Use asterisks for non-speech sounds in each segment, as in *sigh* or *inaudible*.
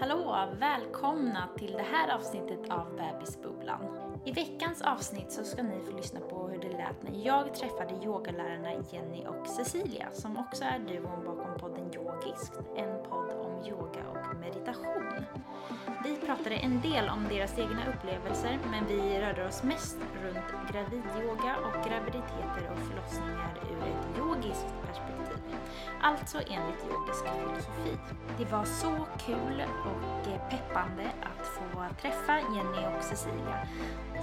Hallå! Välkomna till det här avsnittet av Bebisbubblan. I veckans avsnitt så ska ni få lyssna på hur det lät när jag träffade yogalärarna Jenny och Cecilia som också är duon bakom podden Yogiskt, en podd om yoga och meditation. Vi pratade en del om deras egna upplevelser men vi rörde oss mest runt gravidyoga och graviditeter och förlossningar ur ett yogiskt perspektiv. Alltså enligt yogisk filosofi. Det var så kul och peppande att få träffa Jenny och Cecilia.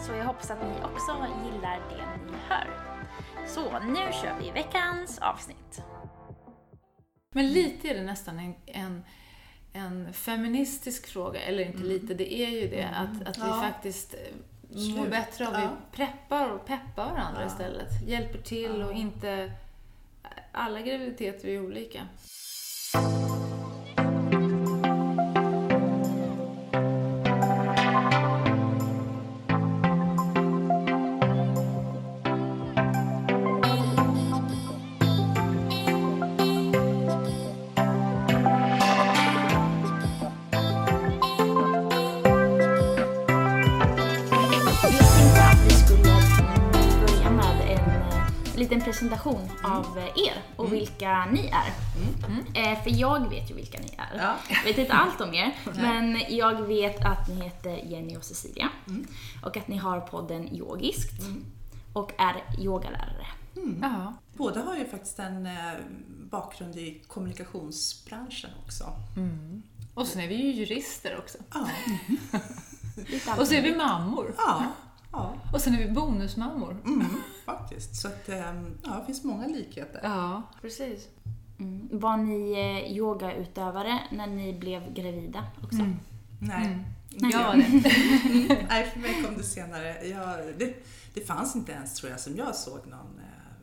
Så jag hoppas att ni också gillar det ni hör. Så nu kör vi veckans avsnitt. Men lite är det nästan en, en, en feministisk fråga, eller inte lite, det är ju det. Att, att vi Ja. faktiskt eh, mår Slut. bättre om vi Ja. preppar och peppar varandra Ja. istället. Hjälper till och inte... Alla graviditeter är olika. Liten presentation av eh, er och vilka ni är. Eh, För jag vet ju vilka ni är. Ja. Jag vet inte allt om er, *laughs* men jag vet att ni heter Jenny och Cecilia. Och att ni har podden Yogiskt. Och är yogalärare. Ja. Båda har ju faktiskt en eh, bakgrund i kommunikationsbranschen också. Och sen är vi ju jurister också. Ja. *laughs* Och så är vi mammor. ja. ja. Och sen är vi bonusmammor. Mm, faktiskt. Så att, eh, ja, det finns många likheter. Ja, precis. Mm. Var ni eh, yogautövare när ni blev gravida också? Nej. Jag Ja. var *laughs* det. Nej, för mig kom det senare. Jag, det, det fanns inte ens, tror jag, som jag såg någon eh,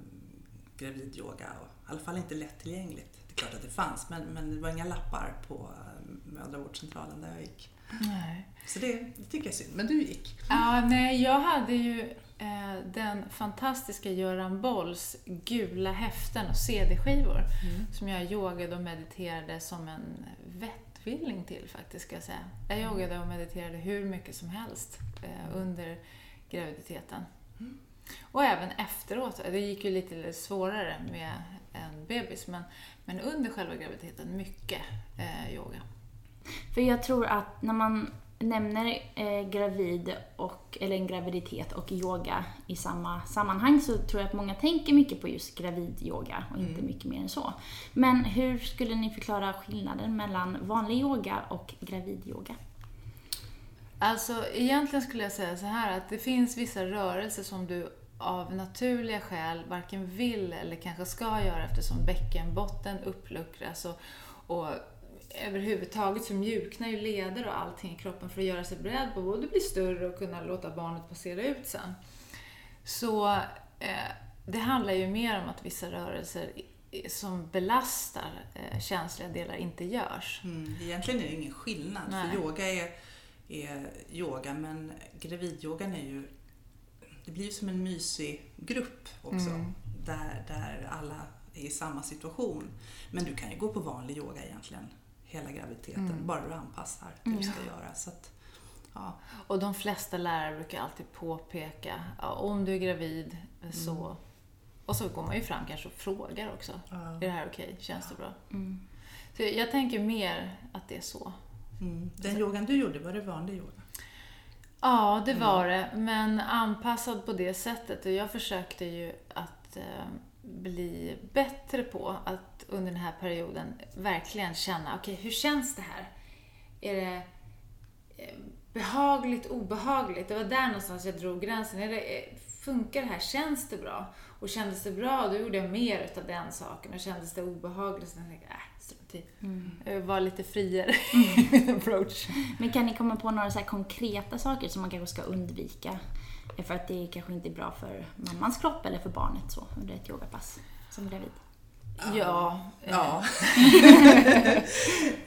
gravidyoga. Och, I alla fall inte lättillgängligt. Det är klart att det fanns, men, men det var inga lappar på eh, mödravårdscentralen där jag gick. Nej. Så det, det tycker jag är synd. Men du gick. Ja, nej, jag hade ju den fantastiska Göran Bolls gula häften och CD-skivor som jag yogade och mediterade som en vettvilling till faktiskt, ska jag säga. Jag yogade och mediterade hur mycket som helst eh, under graviditeten. Och även efteråt. Det gick ju lite svårare med en bebis, men, men under själva graviditeten, mycket eh, yoga. För jag tror att när man nämner eh, gravid och, eller en graviditet och yoga i samma sammanhang så tror jag att många tänker mycket på just gravidyoga och inte mycket mer än så. Men hur skulle ni förklara skillnaden mellan vanlig yoga och gravidyoga? Alltså egentligen skulle jag säga så här att det finns vissa rörelser som du av naturliga skäl varken vill eller kanske ska göra eftersom bäckenbotten uppluckras och, och överhuvudtaget så mjuknar ju leder och allting i kroppen för att göra sig beredd på både bli större och kunna låta barnet passera ut sen. Så eh, det handlar ju mer om att vissa rörelser som belastar eh, känsliga delar inte görs. Mm, egentligen är det ingen skillnad. Nej. För yoga är, är yoga, men gravidyogan är ju... Det blir ju som en mysig grupp också. Mm. Där, där alla är i samma situation. Men du kan ju gå på vanlig yoga egentligen hela graviditeten. Mm. Bara du anpassar det du ska göra. Så att, ja. Och de flesta lärare brukar alltid påpeka, ja, om du är gravid så... Och så går man ju fram kanske och frågar också. Är det här okej? Känns det bra? Så jag tänker mer att det är så. Mm. Den yogan du gjorde, var det vanlig yoga? Ja, det var det. Men anpassad på det sättet. Och jag försökte ju att eh, bli bättre på att under den här perioden verkligen känna, okej, hur känns det här? Är det eh, behagligt, obehagligt? Det var där någonstans jag drog gränsen. Är det, eh, funkar det här? Känns det bra? Och kändes det bra, då gjorde jag mer utav den saken. Och kändes det obehagligt, så tänkte jag, äh, strunt i. Jag var lite friare i *laughs* min approach. Men kan ni komma på några så här konkreta saker som man kanske ska undvika? För att det kanske inte är bra för mammans kropp eller för barnet så under ett yogapass som gravid. Ja. eh, Ja.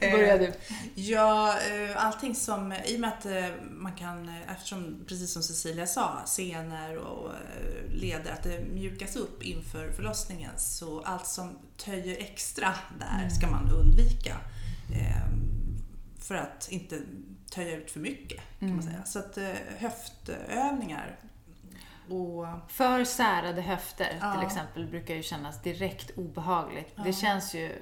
*laughs* Börja du. Ja, eh, allting som, i och med att eh, man kan, eh, eftersom precis som Cecilia sa, senor och eh, leder, att det mjukas upp inför förlossningen. Så allt som töjer extra där ska man undvika. Eh, för att inte töja ut för mycket kan man säga. Så att eh, höftövningar och För särade höfter Ja. till exempel brukar ju kännas direkt obehagligt. Ja. Det känns ju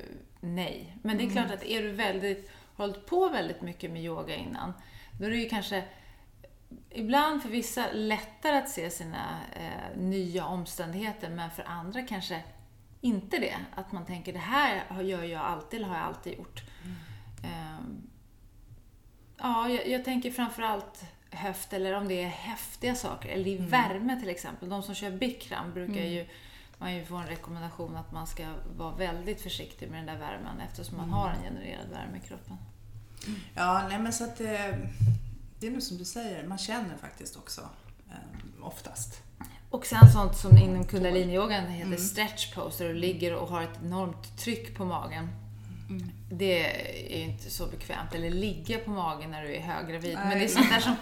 nej. Men det är klart att är du väldigt, har hållit på väldigt mycket med yoga innan, då är det ju kanske ibland för vissa lättare att se sina eh, nya omständigheter, men för andra kanske inte det. Att man tänker det här gör jag alltid, eller har jag alltid gjort. Ehm, ja, jag, jag tänker framförallt höft, eller om det är häftiga saker, eller i värme till exempel. De som kör Bikram brukar ju man ju få en rekommendation att man ska vara väldigt försiktig med den där värmen eftersom man har en genererad värme i kroppen. Ja, nej men så att eh, det är nog som du säger, man känner faktiskt också eh, oftast. Och sen sånt som inom kundaliniyogan heter stretch pose, där du ligger och har ett enormt tryck på magen. Det är ju inte så bekvämt. Eller ligga på magen när du är höggravid. Men det är sånt där som...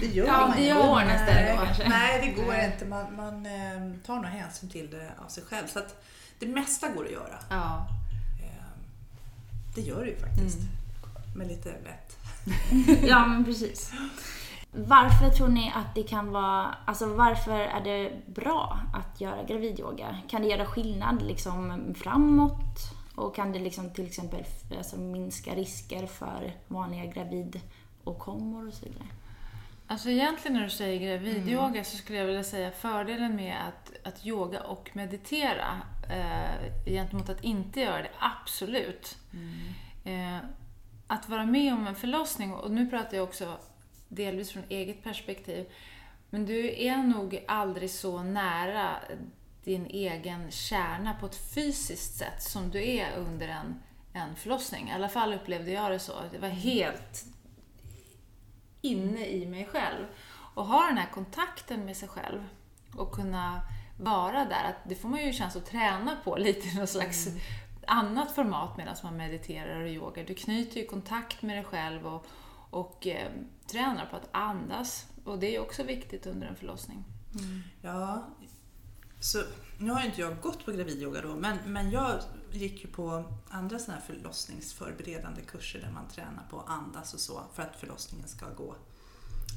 Det gör Ja, man det man nästan nej, kanske. Nej, det går inte. Man, man eh, tar nog hänsyn till det av sig själv. Så att det mesta går att göra. Ja. Eh, det gör det ju faktiskt. Med lite vett. *laughs* Ja, men precis. Varför tror ni att det kan vara, alltså varför är det bra att göra gravidyoga? Kan det göra skillnad liksom framåt? Och kan det liksom till exempel alltså, minska risker för vanliga gravidåkommor och så vidare? Alltså egentligen när du säger gravidyoga så skulle jag vilja säga fördelen med att, att yoga och meditera eh, gentemot att inte göra det, absolut. Eh, att vara med om en förlossning, och nu pratar jag också delvis från eget perspektiv, men du är nog aldrig så nära din egen kärna på ett fysiskt sätt som du är under en, en förlossning. I alla fall upplevde jag det så. Det var helt inne i mig själv. Och ha den här kontakten med sig själv och kunna vara där. Att det får man ju chans att träna på lite i något slags annat format medan man mediterar och yogar. Du knyter ju kontakt med dig själv och, och eh, tränar på att andas. Och det är också viktigt under en förlossning. Ja, så nu har ju inte jag gått på gravidyoga då, men, men jag gick ju på andra sådana här förlossningsförberedande kurser där man tränar på att andas och så för att förlossningen ska gå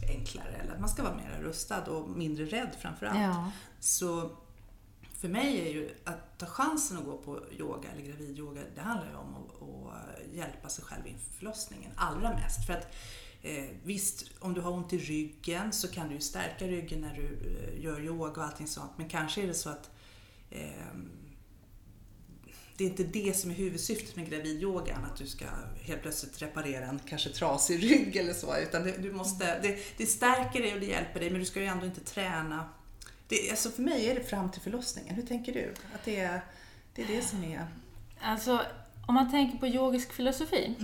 enklare eller att man ska vara mer rustad och mindre rädd framför allt. Så för mig är ju att ta chansen att gå på yoga eller gravidyoga, det handlar ju om att, att hjälpa sig själv inför förlossningen allra mest. För att eh, visst, om du har ont i ryggen så kan du stärka ryggen när du eh, gör yoga och allting sånt. Men kanske är det så att eh, det är inte det som är huvudsyftet med gravidyogan, att du ska helt plötsligt reparera en kanske trasig *laughs* rygg eller så. Utan det, du måste, det, det stärker dig och det hjälper dig, men du ska ju ändå inte träna. Det, alltså för mig är det fram till förlossningen. Hur tänker du? Att det är det, är det som är... Alltså, om man tänker på yogisk filosofi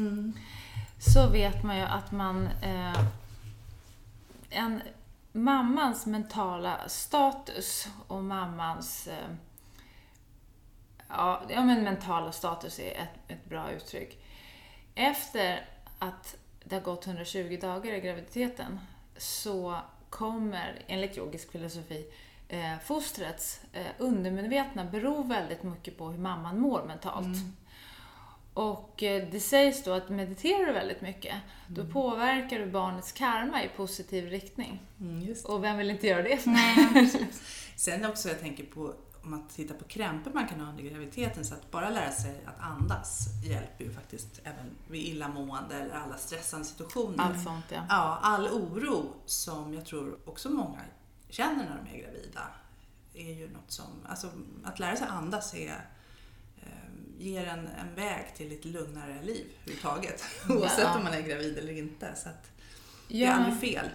så vet man ju att man... Eh, en mammans mentala status och mammans... Eh, ja, ja, men mentala status är ett, ett bra uttryck. Efter att det har gått 120 dagar i graviditeten så kommer, enligt yogisk filosofi, eh, fostrets eh, undermedvetna beror väldigt mycket på hur mamman mår mentalt. Mm. Och eh, det sägs då att mediterar du väldigt mycket, då påverkar du barnets karma i positiv riktning. Mm, just. Och vem vill inte göra det? *laughs* Sen också jag tänker på om man tittar på krämpor man kan ha under graviditeten så att bara lära sig att andas hjälper ju faktiskt även vid illamående eller alla stressande situationer. Allt sånt ja. Ja, all oro som jag tror också många känner när de är gravida är ju något som, alltså att lära sig andas är, ger en, en väg till ett lugnare liv överhuvudtaget. Oavsett om man är gravid eller inte. Så att det är aldrig fel.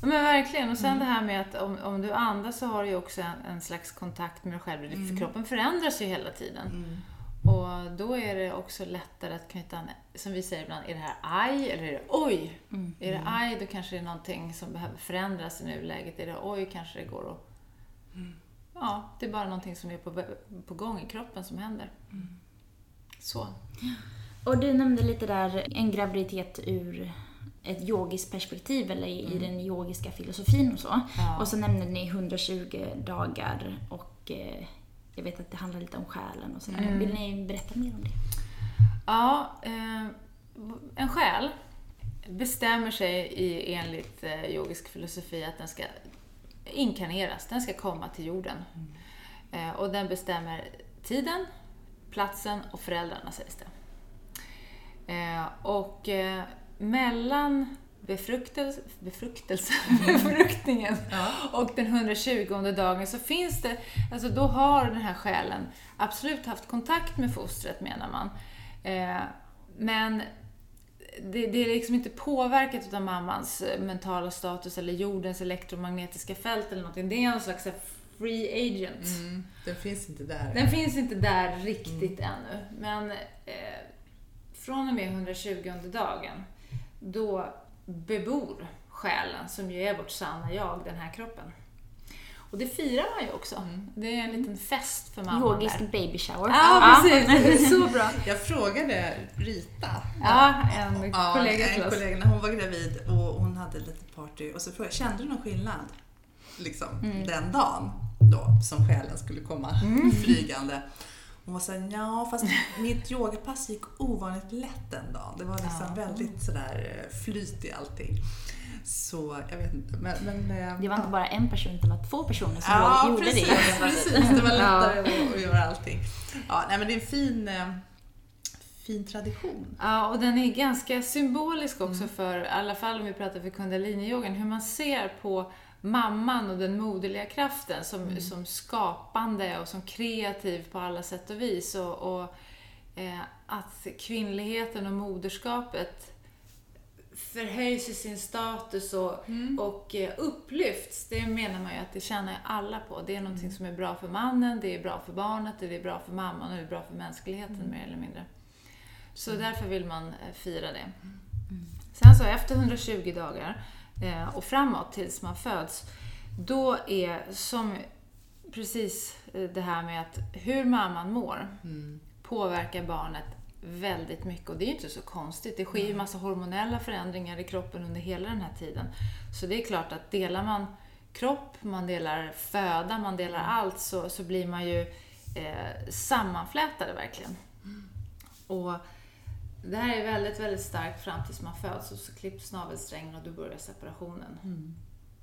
Ja, men verkligen. Och sen det här med att om, om du andas så har du ju också en, en slags kontakt med dig själv. För kroppen förändras ju hela tiden. Och då är det också lättare att knyta an, som vi säger ibland, är det här aj eller är det oj? Är det aj då kanske det är någonting som behöver förändras i nuläget. Är det oj kanske det går att... Ja, det är bara någonting som är på, på gång i kroppen som händer. Så. Och du nämnde lite där en graviditet ur ett yogiskt perspektiv eller i, i den yogiska filosofin och så. Ja. Och så nämnde ni 120 dagar och eh, jag vet att det handlar lite om själen och sådär. Mm. Vill ni berätta mer om det? Ja, eh, en själ bestämmer sig i, enligt eh, yogisk filosofi att den ska inkarneras, den ska komma till jorden. Eh, och den bestämmer tiden, platsen och föräldrarna sägs det. Eh, och eh, mellan befruktelse, befruktelse, *laughs* befruktningen Ja. och den 120 dagen så finns det, alltså då har den här själen absolut haft kontakt med fostret menar man. Eh, men det, det är liksom inte påverkat av mammans mentala status eller jordens elektromagnetiska fält eller någonting. Det är en slags free agent. Mm, den finns inte där. Den finns inte där riktigt ännu. Men eh, från och med 120 dagen, då bebor själen, som ju är vårt sanna jag, den här kroppen. Och det firar man ju också. Det är en liten fest för mamman Yogisk där. baby shower. Ja, precis. Så bra. *laughs* Jag frågade Rita, Ja, en ja, kollega till en oss. kollega, när hon var gravid och hon hade lite party och så frågade jag, kände du någon skillnad? Liksom, Mm. den dagen då som själen skulle komma flygande. Hon var såhär, ja fast mitt yogapass gick ovanligt lätt den dagen. Det var liksom Ja. väldigt sådär eh, flyt i allting. Så jag vet inte. Men, men, eh, Det var inte bara en person, utan det var två personer som Ja, gjorde precis, det. precis. Det var lättare att, att göra allting. Ja, nej, men det är en fin, eh, fin tradition. Ja, och den är ganska symbolisk också för, i alla fall om vi pratar för kundaliniyogan, hur man ser på mamman och den moderliga kraften som, som skapande och som kreativ på alla sätt och vis. Och, och eh, att kvinnligheten och moderskapet förhöjs i sin status och, och eh, upplyfts. Det menar man ju att det tjänar alla på. Det är någonting som är bra för mannen, det är bra för barnet, det är bra för mamman och det är bra för mänskligheten mer eller mindre. Så därför vill man eh, fira det. Sen så efter 120 dagar och framåt tills man föds, då är som precis eh, det här med att hur mamman mår påverkar barnet väldigt mycket och det är ju inte så konstigt. Det sker ju massa hormonella förändringar i kroppen under hela den här tiden. Så det är klart att delar man kropp, man delar föda, man delar allt så, så blir man ju eh, sammanflätade verkligen. Och det här är väldigt, väldigt starkt fram tills man föds och så klipps navelsträngen och då börjar separationen.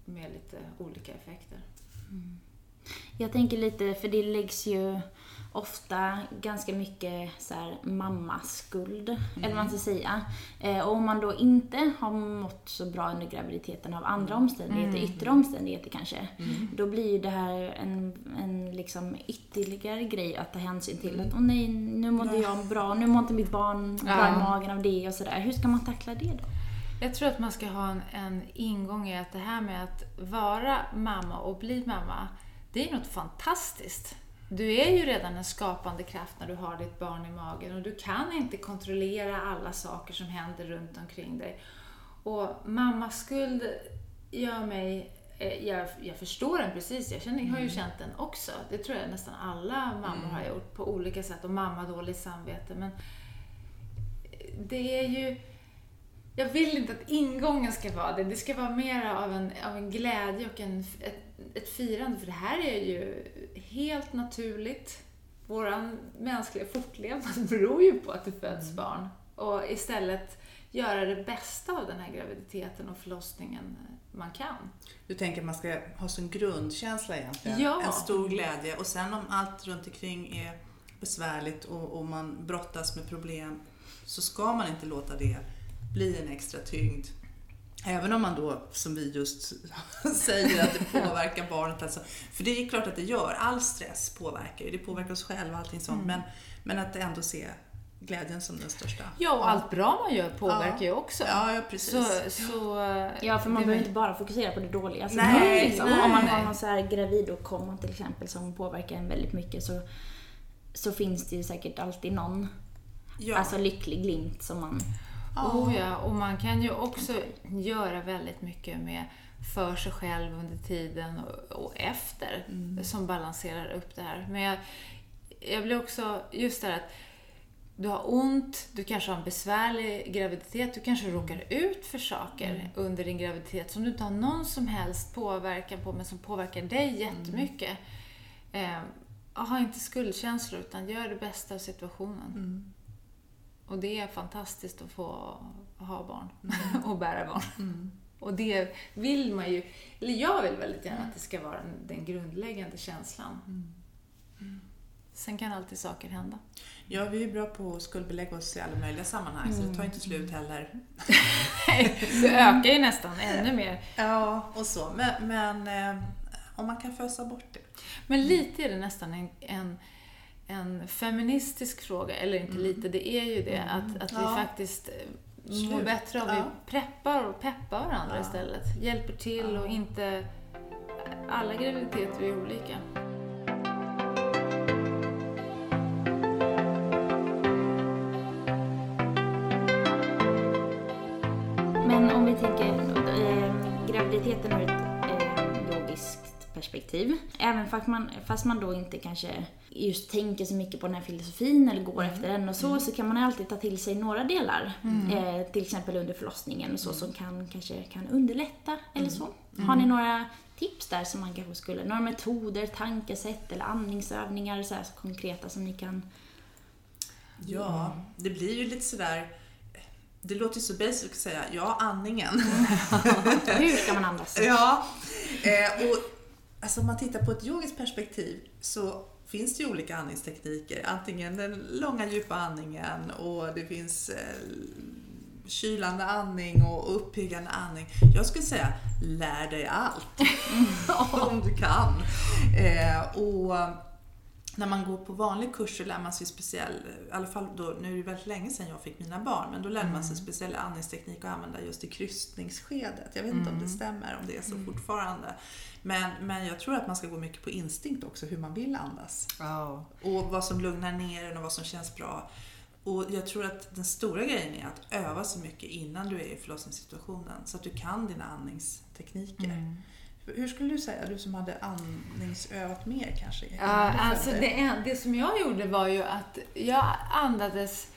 Med lite olika effekter. Jag tänker lite, för det läggs ju ofta ganska mycket så här mammaskuld, eller vad man ska säga. Eh, och om man då inte har mått så bra under graviditeten av andra omständigheter, yttre omständigheter kanske, då blir ju det här en, en liksom ytterligare grej att ta hänsyn till. Att åh nej, nu inte jag bra, nu mår inte mitt barn bra Ja. i magen av det och sådär. Hur ska man tackla det då? Jag tror att man ska ha en, en ingång i att det här med att vara mamma och bli mamma, det är något fantastiskt. Du är ju redan en skapande kraft när du har ditt barn i magen och du kan inte kontrollera alla saker som händer runt omkring dig. Och mammaskuld gör mig... eh, Jag, jag förstår den precis, jag känner, har ju känt den också. Det tror jag nästan alla mammor har gjort på olika sätt och mamma dåligt samvete. Men det är ju... Jag vill inte att ingången ska vara det. Det ska vara mer av en, av en glädje och en, ett, ett firande. För det här är ju helt naturligt. Vår mänskliga fortlevnad *laughs* beror ju på att det föds barn. Och istället göra det bästa av den här graviditeten och förlossningen man kan. Du tänker att man ska ha som grundkänsla egentligen, Ja. en stor glädje. Och sen om allt runt omkring är besvärligt och, och man brottas med problem så ska man inte låta det bli en extra tyngd. Även om man då, som vi just *laughs* säger, att det påverkar barnet. Alltså, för det är klart att det gör. All stress påverkar ju. Det påverkar oss själva och allting sånt. Men, men att ändå se glädjen som den största. Ja, och allt bra man gör påverkar Ja. ju också. Ja, ja precis. Så, så, Ja, för man behöver inte bara fokusera på det dåliga. Alltså, Nej, liksom. nej, Om man har någon så här gravidåkomma till exempel som påverkar en väldigt mycket så, så finns det ju säkert alltid någon ja. alltså, lycklig glimt som man... Oh ja, och man kan ju också göra väldigt mycket med för sig själv under tiden och, och efter som balanserar upp det här. Men jag, jag blir också, just det här att du har ont, du kanske har en besvärlig graviditet, du kanske råkar ut för saker under din graviditet som du inte har någon som helst påverkan på men som påverkar dig jättemycket. Eh, ha inte skuldkänslor utan gör det bästa av situationen. Och det är fantastiskt att få ha barn *laughs* och bära barn. Och det vill man ju, eller jag vill väldigt gärna att det ska vara den, grundläggande känslan. Sen kan alltid saker hända. Ja, vi är bra på att skuldbelägga oss i alla möjliga sammanhang, så det tar inte slut heller. *laughs* Det ökar ju nästan ännu mer. Ja, och så. Men, men eh, om man kan fösa bort det. Men lite är det nästan en, en, en feministisk fråga, eller inte lite, det är ju det att, att vi Ja. faktiskt eh, mår Slut. bättre om vi Ja. preppar och peppar varandra Ja. istället. Hjälper till och inte... Alla graviditeter är olika. Men om vi tänker eh, graviditeten ur ett eh, yogiskt perspektiv. Även fast man, fast man då inte kanske just tänker så mycket på den här filosofin eller går efter den och så, så kan man alltid ta till sig några delar. Eh, till exempel under förlossningen och så, som kan, kanske kan underlätta eller så. Har ni några tips där som man kanske skulle, några metoder, tankesätt eller andningsövningar så här så konkreta som ni kan Ja, det blir ju lite sådär... Det låter ju så basic att säga ja, andningen. *laughs* Hur ska man andas? Ja, eh, och alltså om man tittar på ett yogiskt perspektiv så finns det ju olika andningstekniker. Antingen den långa djupa andningen och det finns eh, kylande andning och uppiggande andning. Jag skulle säga, lär dig allt *laughs* om du kan. Eh, och när man går på vanlig kurs så lär man sig speciell, i alla fall då, nu är det väldigt länge sedan jag fick mina barn, men då lärde man sig speciell andningsteknik att använda just i krystningsskedet. Jag vet inte om det stämmer, om det är så fortfarande. Men, men jag tror att man ska gå mycket på instinkt också, hur man vill andas. Och vad som lugnar ner en och vad som känns bra. Och jag tror att den stora grejen är att öva så mycket innan du är i förlossningssituationen så att du kan dina andningstekniker. Hur skulle du säga, du som hade andningsövat mer kanske? Ja, alltså det, det som jag gjorde var ju att jag andades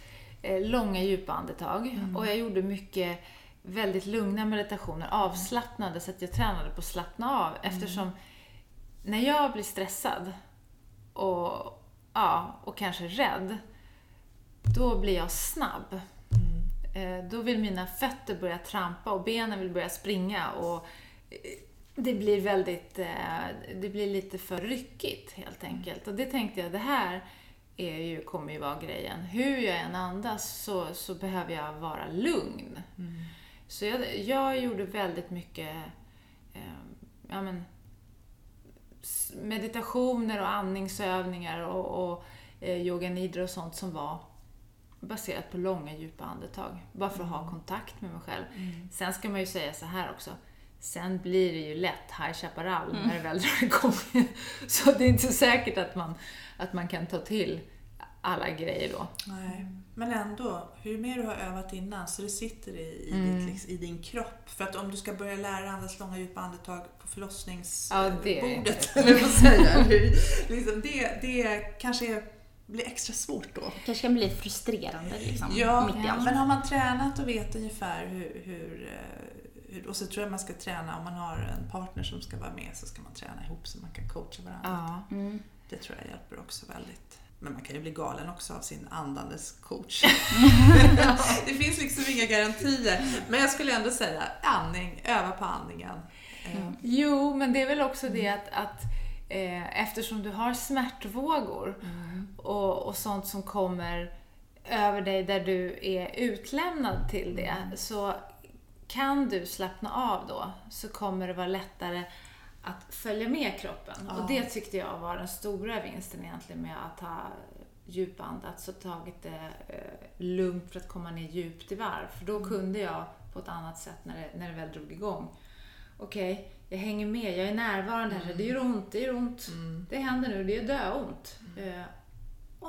eh, långa djupa andetag. Och jag gjorde mycket väldigt lugna meditationer, avslappnade så att jag tränade på att slappna av. Eftersom när jag blir stressad och, ja, och kanske rädd, då blir jag snabb. Eh, Då vill mina fötter börja trampa och benen vill börja springa och eh, det blir väldigt, eh, det blir lite för ryckigt helt enkelt. Och det tänkte jag, det här är ju, kommer ju vara grejen. Hur jag än andas så, så behöver jag vara lugn. Så jag, jag gjorde väldigt mycket eh, ja, men, meditationer och andningsövningar och, och eh, yoga nidra och sånt som var baserat på långa djupa andetag. Bara för att ha kontakt med mig själv. Sen ska man ju säga så här också. Sen blir det ju lätt High Chaparral när det väl *laughs* drar igång. Så det är inte säkert att man, att man kan ta till alla grejer då. Nej. Men ändå, hur mer du har övat innan så det sitter i, i, Mm. ditt, liksom, i din kropp. För att om du ska börja lära dig andas långa djupa andetag på Ja, förlossningsbordet, det *laughs* lätt. eller vad säger liksom, det, det kanske är, blir extra svårt då. kanske kan bli frustrerande liksom, Ja, mitt i ja. allt. men har man tränat och vet ungefär hur, hur, eh, hur... Och så tror jag man ska träna, om man har en partner som ska vara med så ska man träna ihop så man kan coacha varandra. Ja. Mm. Det tror jag hjälper också väldigt. Men man kan ju bli galen också av sin andandes coach. *laughs* det finns liksom inga garantier. Men jag skulle ändå säga andning, öva på andningen. Eh, Jo, men det är väl också det att, att eh, eftersom du har smärtvågor och, och sånt som kommer över dig där du är utlämnad till det, så kan du slappna av då så kommer det vara lättare att följa med kroppen. Och det tyckte jag var den stora vinsten egentligen med att ha djupandats och tagit det eh, lugnt för att komma ner djupt i varv. För då kunde jag på ett annat sätt när det, när det väl drog igång. Okej, jag hänger med, jag är närvarande här. Det gör ont, det gör ont. Det händer nu, det gör döont. Eh,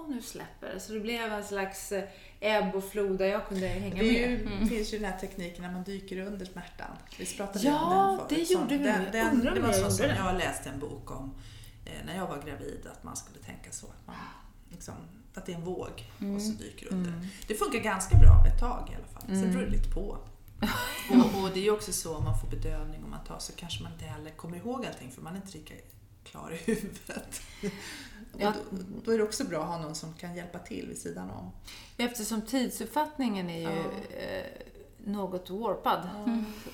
och nu släpper det. Så det blev en slags eh, ebb och flod där jag kunde hänga Det är med. ju, finns ju den här tekniken när man dyker under smärtan. Vi pratade Ja, om den förut. det gjorde vi. Den, den, om det var så som det. jag läste en bok om eh, när jag var gravid, att man skulle tänka så. Att, man, liksom, att det är en våg och så dyker under. Det funkar ganska bra ett tag i alla fall. Sen beror det lite på. *laughs* och, och det är ju också så om man får bedövning och man tar så kanske man inte heller kommer ihåg allting för man är inte lika klar i huvudet. Ja. Och då, är det också bra att ha någon som kan hjälpa till vid sidan om. Eftersom tidsuppfattningen är ju eh, något warpad.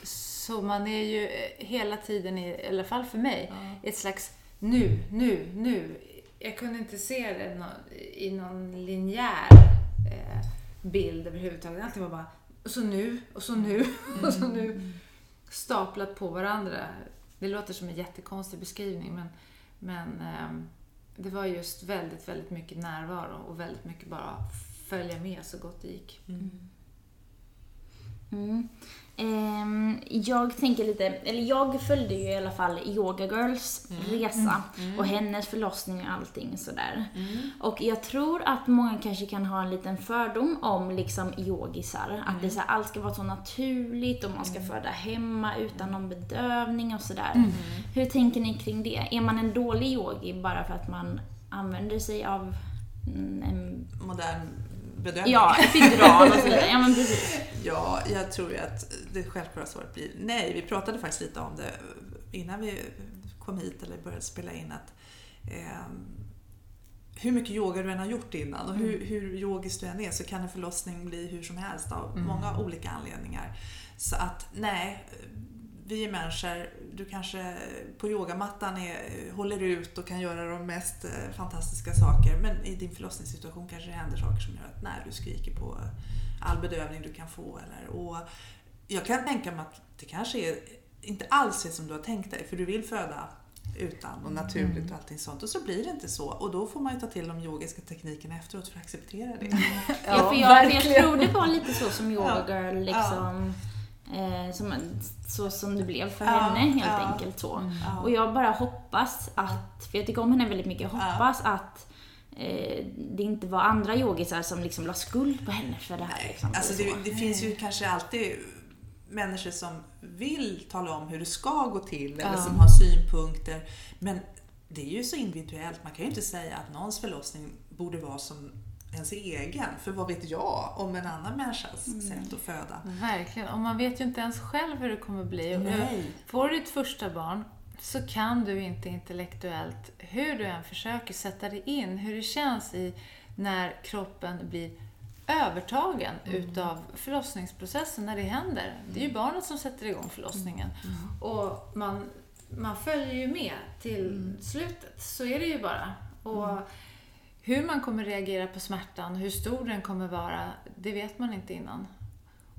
Så man är ju eh, hela tiden, i, alla fall för mig, i ett slags nu, nu, nu. Jag kunde inte se det i någon linjär eh, bild överhuvudtaget. Allting var bara, och så nu, och så nu, *laughs* och så nu. Staplat på varandra. Det låter som en jättekonstig beskrivning men, men ehm, det var just väldigt, väldigt mycket närvaro och väldigt mycket bara följa med så gott det gick. Mm. Ehm, jag tänker lite, eller jag följde ju i alla fall Yoga Girls resa och hennes förlossning och allting sådär. Och jag tror att många kanske kan ha en liten fördom om liksom yogisar. Att det är så här, allt ska vara så naturligt och man ska föda hemma utan någon bedövning och sådär. Hur tänker ni kring det? Är man en dålig yogi bara för att man använder sig av mm, en, Modern bedömning. ja, epidural och så vidare? Ja, men precis. *laughs* Ja, jag tror ju att det självklara svaret blir nej. Vi pratade faktiskt lite om det innan vi kom hit eller började spela in. att eh, Hur mycket yoga du än har gjort innan och hur, hur yogisk du än är så kan en förlossning bli hur som helst av många olika anledningar. Så att nej, vi är människor. Du kanske på yogamattan är, håller ut och kan göra de mest eh, fantastiska saker. Men i din förlossningssituation kanske det händer saker som gör att när du skriker på all bedövning du kan få. Eller, och jag kan tänka mig att det kanske är, inte alls är som du har tänkt dig. För du vill föda utan och naturligt och allting sånt. Och så blir det inte så. Och då får man ju ta till de yogiska teknikerna efteråt för att acceptera det. *laughs* Ja, för jag, jag tror det var lite så som Yoga Ja. Girl liksom. Eh, som, så som det blev för Ja, henne helt ja. enkelt så. Ja. Och jag bara hoppas att, för jag tycker om henne väldigt mycket, jag hoppas att eh, det inte var andra yogisar som liksom la skuld på henne för det här. Liksom, Alltså det, det finns ju kanske alltid människor som vill tala om hur det ska gå till eller som har synpunkter. Men det är ju så individuellt. Man kan ju inte säga att någons förlossning borde vara som ens egen. För vad vet jag om en annan människas sätt att föda? Verkligen. Och man vet ju inte ens själv hur det kommer bli. Och Nej. Får du ditt första barn så kan du inte intellektuellt, hur du än försöker sätta dig in, hur det känns i när kroppen blir övertagen utav förlossningsprocessen, när det händer. Det är ju barnet som sätter igång förlossningen. Och man, man följer ju med till slutet. Så är det ju bara. Och hur man kommer reagera på smärtan, hur stor den kommer vara, det vet man inte innan.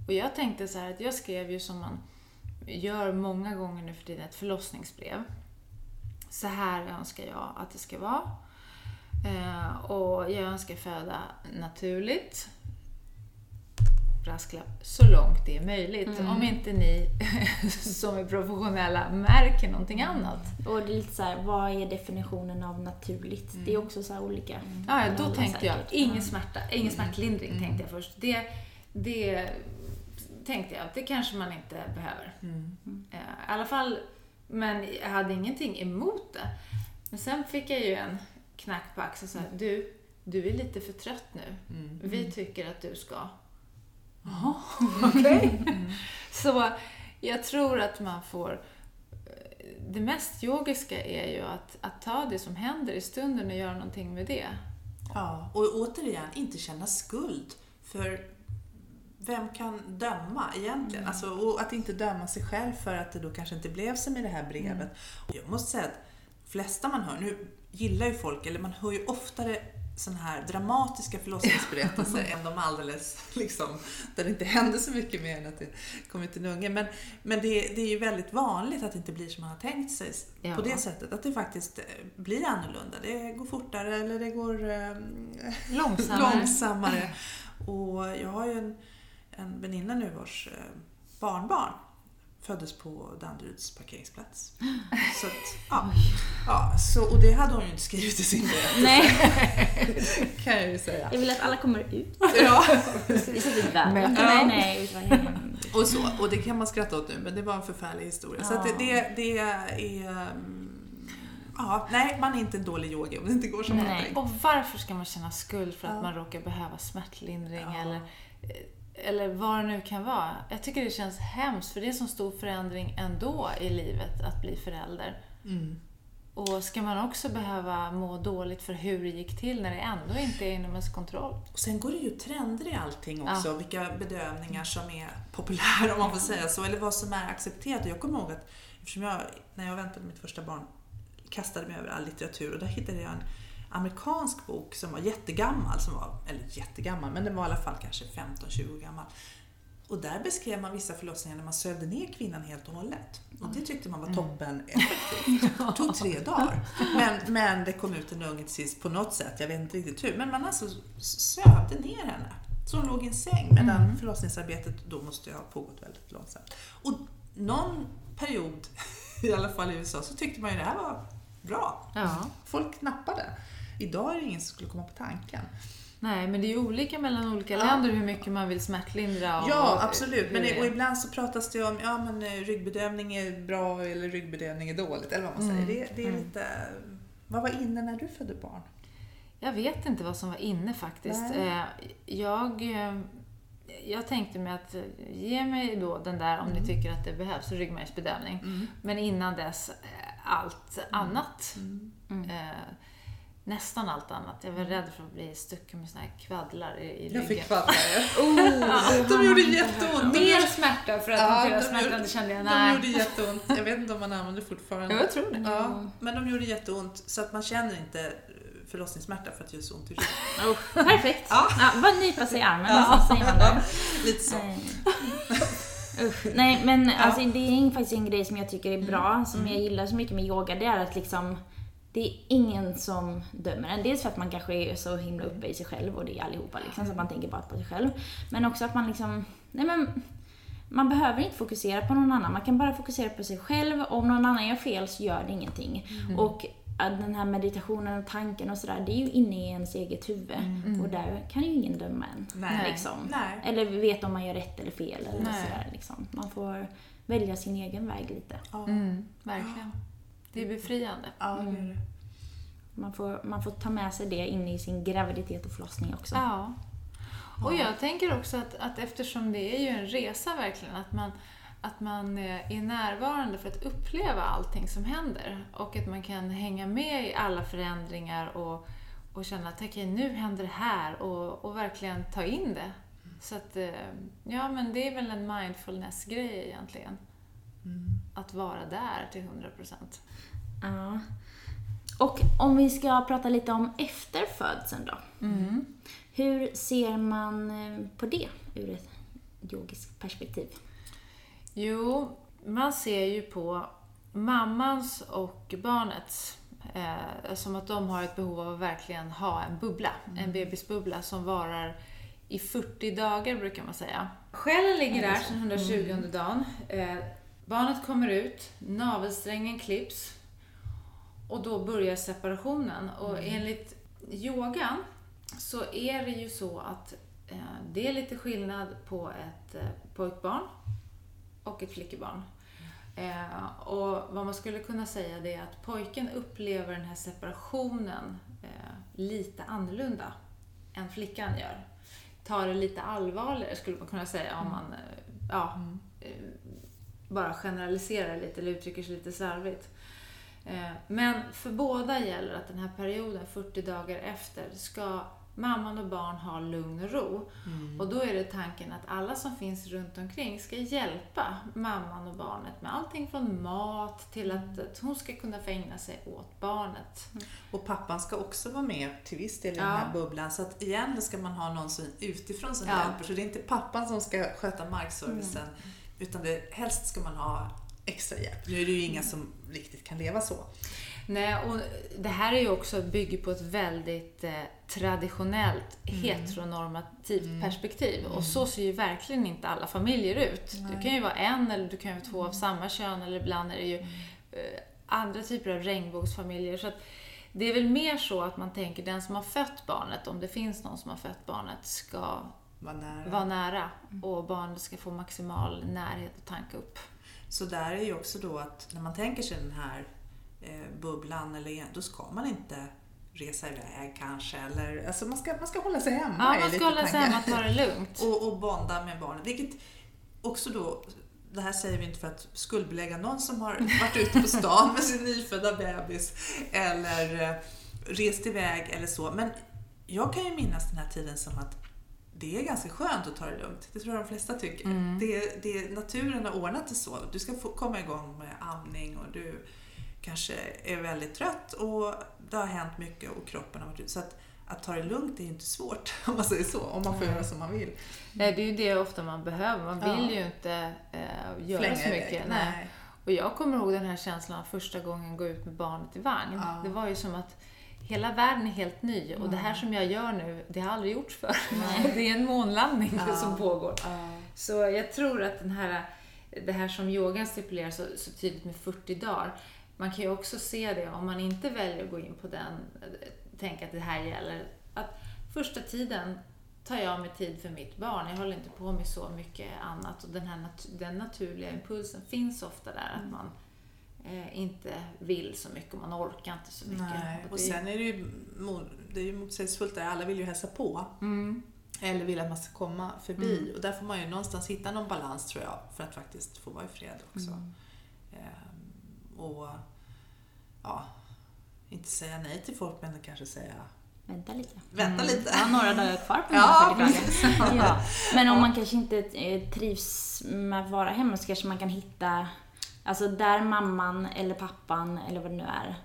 Och jag tänkte så här att jag skrev ju som man gör många gånger nu för tiden, ett förlossningsbrev. Så här önskar jag att det ska vara. Eh, och jag önskar föda naturligt. Brasklapp, så långt det är möjligt. Om inte ni *laughs* som är professionella märker någonting annat. Och det är lite så här, vad är definitionen av naturligt? Det är också så olika. Ja, ja, då alla tänkte jag säkert. ingen smärta, ingen smärtlindring tänkte jag först. Det, det tänkte jag, det kanske man inte behöver. Eh, I alla fall, men jag hade ingenting emot det. Men sen fick jag ju en knack på axeln så här, du, du är lite för trött nu. Vi tycker att du ska. Jaha, *laughs* okej. Så jag tror att man får det mest yogiska är ju att, att ta det som händer i stunden och göra någonting med det. Ja, och återigen, inte känna skuld. För vem kan döma egentligen? Alltså, och att inte döma sig själv för att det då kanske inte blev som i det här brevet. Och Jag måste säga att flesta man hör, nu gillar ju folk, eller man hör ju oftare sådana här dramatiska förlossningsberättelser än de alldeles, liksom, där det inte händer så mycket mer än att det kommer till en unge. Men, men det, det är ju väldigt vanligt att det inte blir som man har tänkt sig Ja. på det sättet. Att det faktiskt eh, blir annorlunda. Det går fortare eller det går eh, Långsammare. *laughs* långsammare. Och jag har ju en, en väninna nu vars eh, barnbarn föddes på Danderyds parkeringsplats. *gasps* Så att, ja, ja, så, och det hade hon ju inte skrivit i sin berättelse Nej, *laughs* kan jag ju säga. jag vill att alla kommer ut. Ja. *laughs* Men- Nej, nej. och så. Och det kan man skratta åt nu, men det var en förfärlig historia. Så att det, det, det är... mm, Ja, nej, man är inte en dålig yogi om det inte går som man tänkt. Och varför ska man känna skuld för att Ja. man råkar behöva smärtlindring Ja. eller, eller vad det nu kan vara? Jag tycker det känns hemskt, för det är en så stor förändring ändå i livet att bli förälder. Mm. Och ska man också behöva må dåligt för hur det gick till när det ändå inte är inom ens kontroll? Och sen går det ju trender i allting också, ja. vilka bedövningar som är populära om man får säga så, eller vad som är accepterat. Jag kommer ihåg att eftersom jag, när jag väntade mitt första barn, kastade mig över all litteratur och där hittade jag en amerikansk bok som var jättegammal, som var, eller jättegammal, men den var i alla fall kanske 15-20 år gammal. Och där beskrev man vissa förlossningar när man sövde ner kvinnan helt och hållet. Och det tyckte man var mm. toppen effektivt. *laughs* Det tog tre dagar. Men, men det kom ut en unge till sist på något sätt, jag vet inte riktigt hur. Men man alltså sövde ner henne. Så hon låg i en säng medan mm. förlossningsarbetet då måste ha pågått väldigt långsamt. Och någon period, *laughs* i alla fall i USA, så tyckte man ju det här var bra. Ja. Folk nappade. Idag är det ingen som skulle komma på tanken. Nej, men det är ju olika mellan olika ja. länder hur mycket man vill smärtlindra. Och ja, absolut. Men och ibland så pratas det om ja, men eh, ryggbedövning är bra eller ryggbedövning är dåligt. Eller vad man säger. Mm. Det, det, är mm. lite... Vad var inne när du födde barn? Jag vet inte vad som var inne faktiskt. Nej. Eh, jag, eh, jag tänkte mig att ge mig då den där om mm. ni tycker att det behövs, ryggmärgsbedövning. Mm. Men innan dess allt mm. annat. Eh, nästan allt annat. Jag var rädd för att bli stucken med såna här kvaddlar i, i ryggen. Jag fick kvaddlar oh, *laughs* De gjorde jätteont. Mer smärta för att ja, hantera smärtan, det kände jag. Nej. De gjorde jätteont. Jag vet inte om man använder fortfarande. Jag tror det. Ja, men de gjorde jätteont så att man känner inte förlossningssmärta för att det gör så ont i ryggen. Oh, perfekt! Ja. Ja, bara nypa sig i armen ja. så säger man det. Lite så. Usch. Nej men ja. alltså, det är faktiskt en grej som jag tycker är bra, mm. som mm. jag gillar så mycket med yoga, det är att liksom det är ingen som dömer en. Dels för att man kanske är så himla uppe i sig själv och det är allihopa liksom, så att man tänker bara på sig själv. Men också att man liksom, nej men, man behöver inte fokusera på någon annan. Man kan bara fokusera på sig själv. Om någon annan gör fel så gör det ingenting. Mm. Och den här meditationen och tanken och sådär, det är ju inne i ens eget huvud. Mm. Och där kan ju ingen döma en. Nej. Liksom. Nej. Eller veta om man gör rätt eller fel. Eller sådär, liksom. Man får välja sin egen väg lite. Mm, verkligen. Det är befriande. Ja, det är det. Mm. Man får, man får ta med sig det in i sin graviditet och förlossning också. Ja. Och jag tänker också att, att eftersom det är ju en resa verkligen, att man, att man är närvarande för att uppleva allting som händer. Och att man kan hänga med i alla förändringar och, och känna att okej, nu händer det här och, och verkligen ta in det. Så att, eh, ja men det är väl en mindfulness-grej egentligen. Mm. Att vara där till 100 procent. Ja. Och om vi ska prata lite om efter födseln då. Mm. Hur ser man eh, på det ur ett yogiskt perspektiv? Jo, man ser ju på mammans och barnets eh, som att de har ett behov av att verkligen ha en bubbla, mm. en bebisbubbla som varar i 40 dagar brukar man säga. Själen ligger där sedan 120 mm. dagen. Eh, barnet kommer ut, navelsträngen klipps, och då börjar separationen. Och mm. enligt yogan så är det ju så att eh, det är lite skillnad på ett eh, pojkbarn och ett flickebarn. Eh, och vad man skulle kunna säga det är att pojken upplever den här separationen eh, lite annorlunda än flickan gör. Tar det lite allvarligare skulle man kunna säga om mm. man eh, ja, mm. Bara generaliserar lite eller uttrycker sig lite slarvigt. Eh, men för båda gäller att den här perioden, 40 dagar efter, ska mamman och barn ha lugn och ro. Mm. Och då är det tanken att alla som finns runt omkring ska hjälpa mamman och barnet med allting från mat till att, att hon ska kunna få ägna sig åt barnet. Mm. Och pappan ska också vara med till viss del i ja. den här bubblan. Så att igen, då ska man ha någon som utifrån som ja. hjälper. Så det är inte pappan som ska sköta markservicen. Mm. Utan det, helst ska man ha extra hjälp. Nu är det ju inga som riktigt kan leva så. Nej, och det här är ju också bygger på ett väldigt eh, traditionellt mm. heteronormativt mm. perspektiv. Mm. Och så ser ju verkligen inte alla familjer ut. Nej. Du kan ju vara en eller du kan ju vara två av mm. samma kön eller ibland är det ju mm. eh, andra typer av regnbågsfamiljer. Så att det är väl mer så att man tänker den som har fött barnet, om det finns någon som har fött barnet, ska vara nära, vara nära och barnet ska få maximal närhet att tanka upp. Så där är ju också då att när man tänker sig den här eh, bubblan, eller, då ska man inte resa iväg kanske. Eller, alltså man, ska, man ska hålla sig hemma. Ja, man ska hålla sig hemma och ta det lugnt. och, och bonda med barnet. Vilket också då det här säger vi inte för att skuldbelägga någon som har varit ute på stan med sin nyfödda bebis eller eh, rest iväg eller så. Men jag kan ju minnas den här tiden som att det är ganska skönt att ta det lugnt. Det tror jag de flesta tycker. Mm. Det, det, naturen har ordnat det så. Du ska få komma igång med amning och du kanske är väldigt trött och det har hänt mycket och kroppen har varit ute. Så att, att ta det lugnt är inte svårt *laughs* om man säger så, om man får göra som man vill. Nej, det är ju det ofta man behöver. Man Ja. vill ju inte eh, göra Flänga så mycket. iväg. Nej. Och jag kommer ihåg den här känslan första gången gå ut med barnet i vagn. Ja. Det var ju som att hela världen är helt ny och det här som jag gör nu, det har aldrig gjorts förr. *laughs* det är en månlandning Ja. som pågår. Ja. Så jag tror att den här, det här som yogan stipulerar så, så tydligt med 40 dagar, man kan ju också se det om man inte väljer att gå in på den, tänka att det här gäller, att första tiden tar jag mig tid för mitt barn. Jag håller inte på med så mycket annat och den här nat- den naturliga impulsen finns ofta där att man eh, inte vill så mycket och man orkar inte så mycket. Nej. Och det- sen är det ju, det är ju motsägelsefullt där, alla vill ju hälsa på. Mm. Eller vill att man ska komma förbi. Och där får man ju någonstans hitta någon balans tror jag, för att faktiskt få vara i fred också. Mm. Ehm, och ja, inte säga nej till folk men kanske säga Vänta lite. vänta lite. Jag har några dagar kvar på Ja, ja. Men om man kanske inte eh, trivs med att vara hemma så kanske man kan hitta Alltså där mamman eller pappan eller vad det nu är,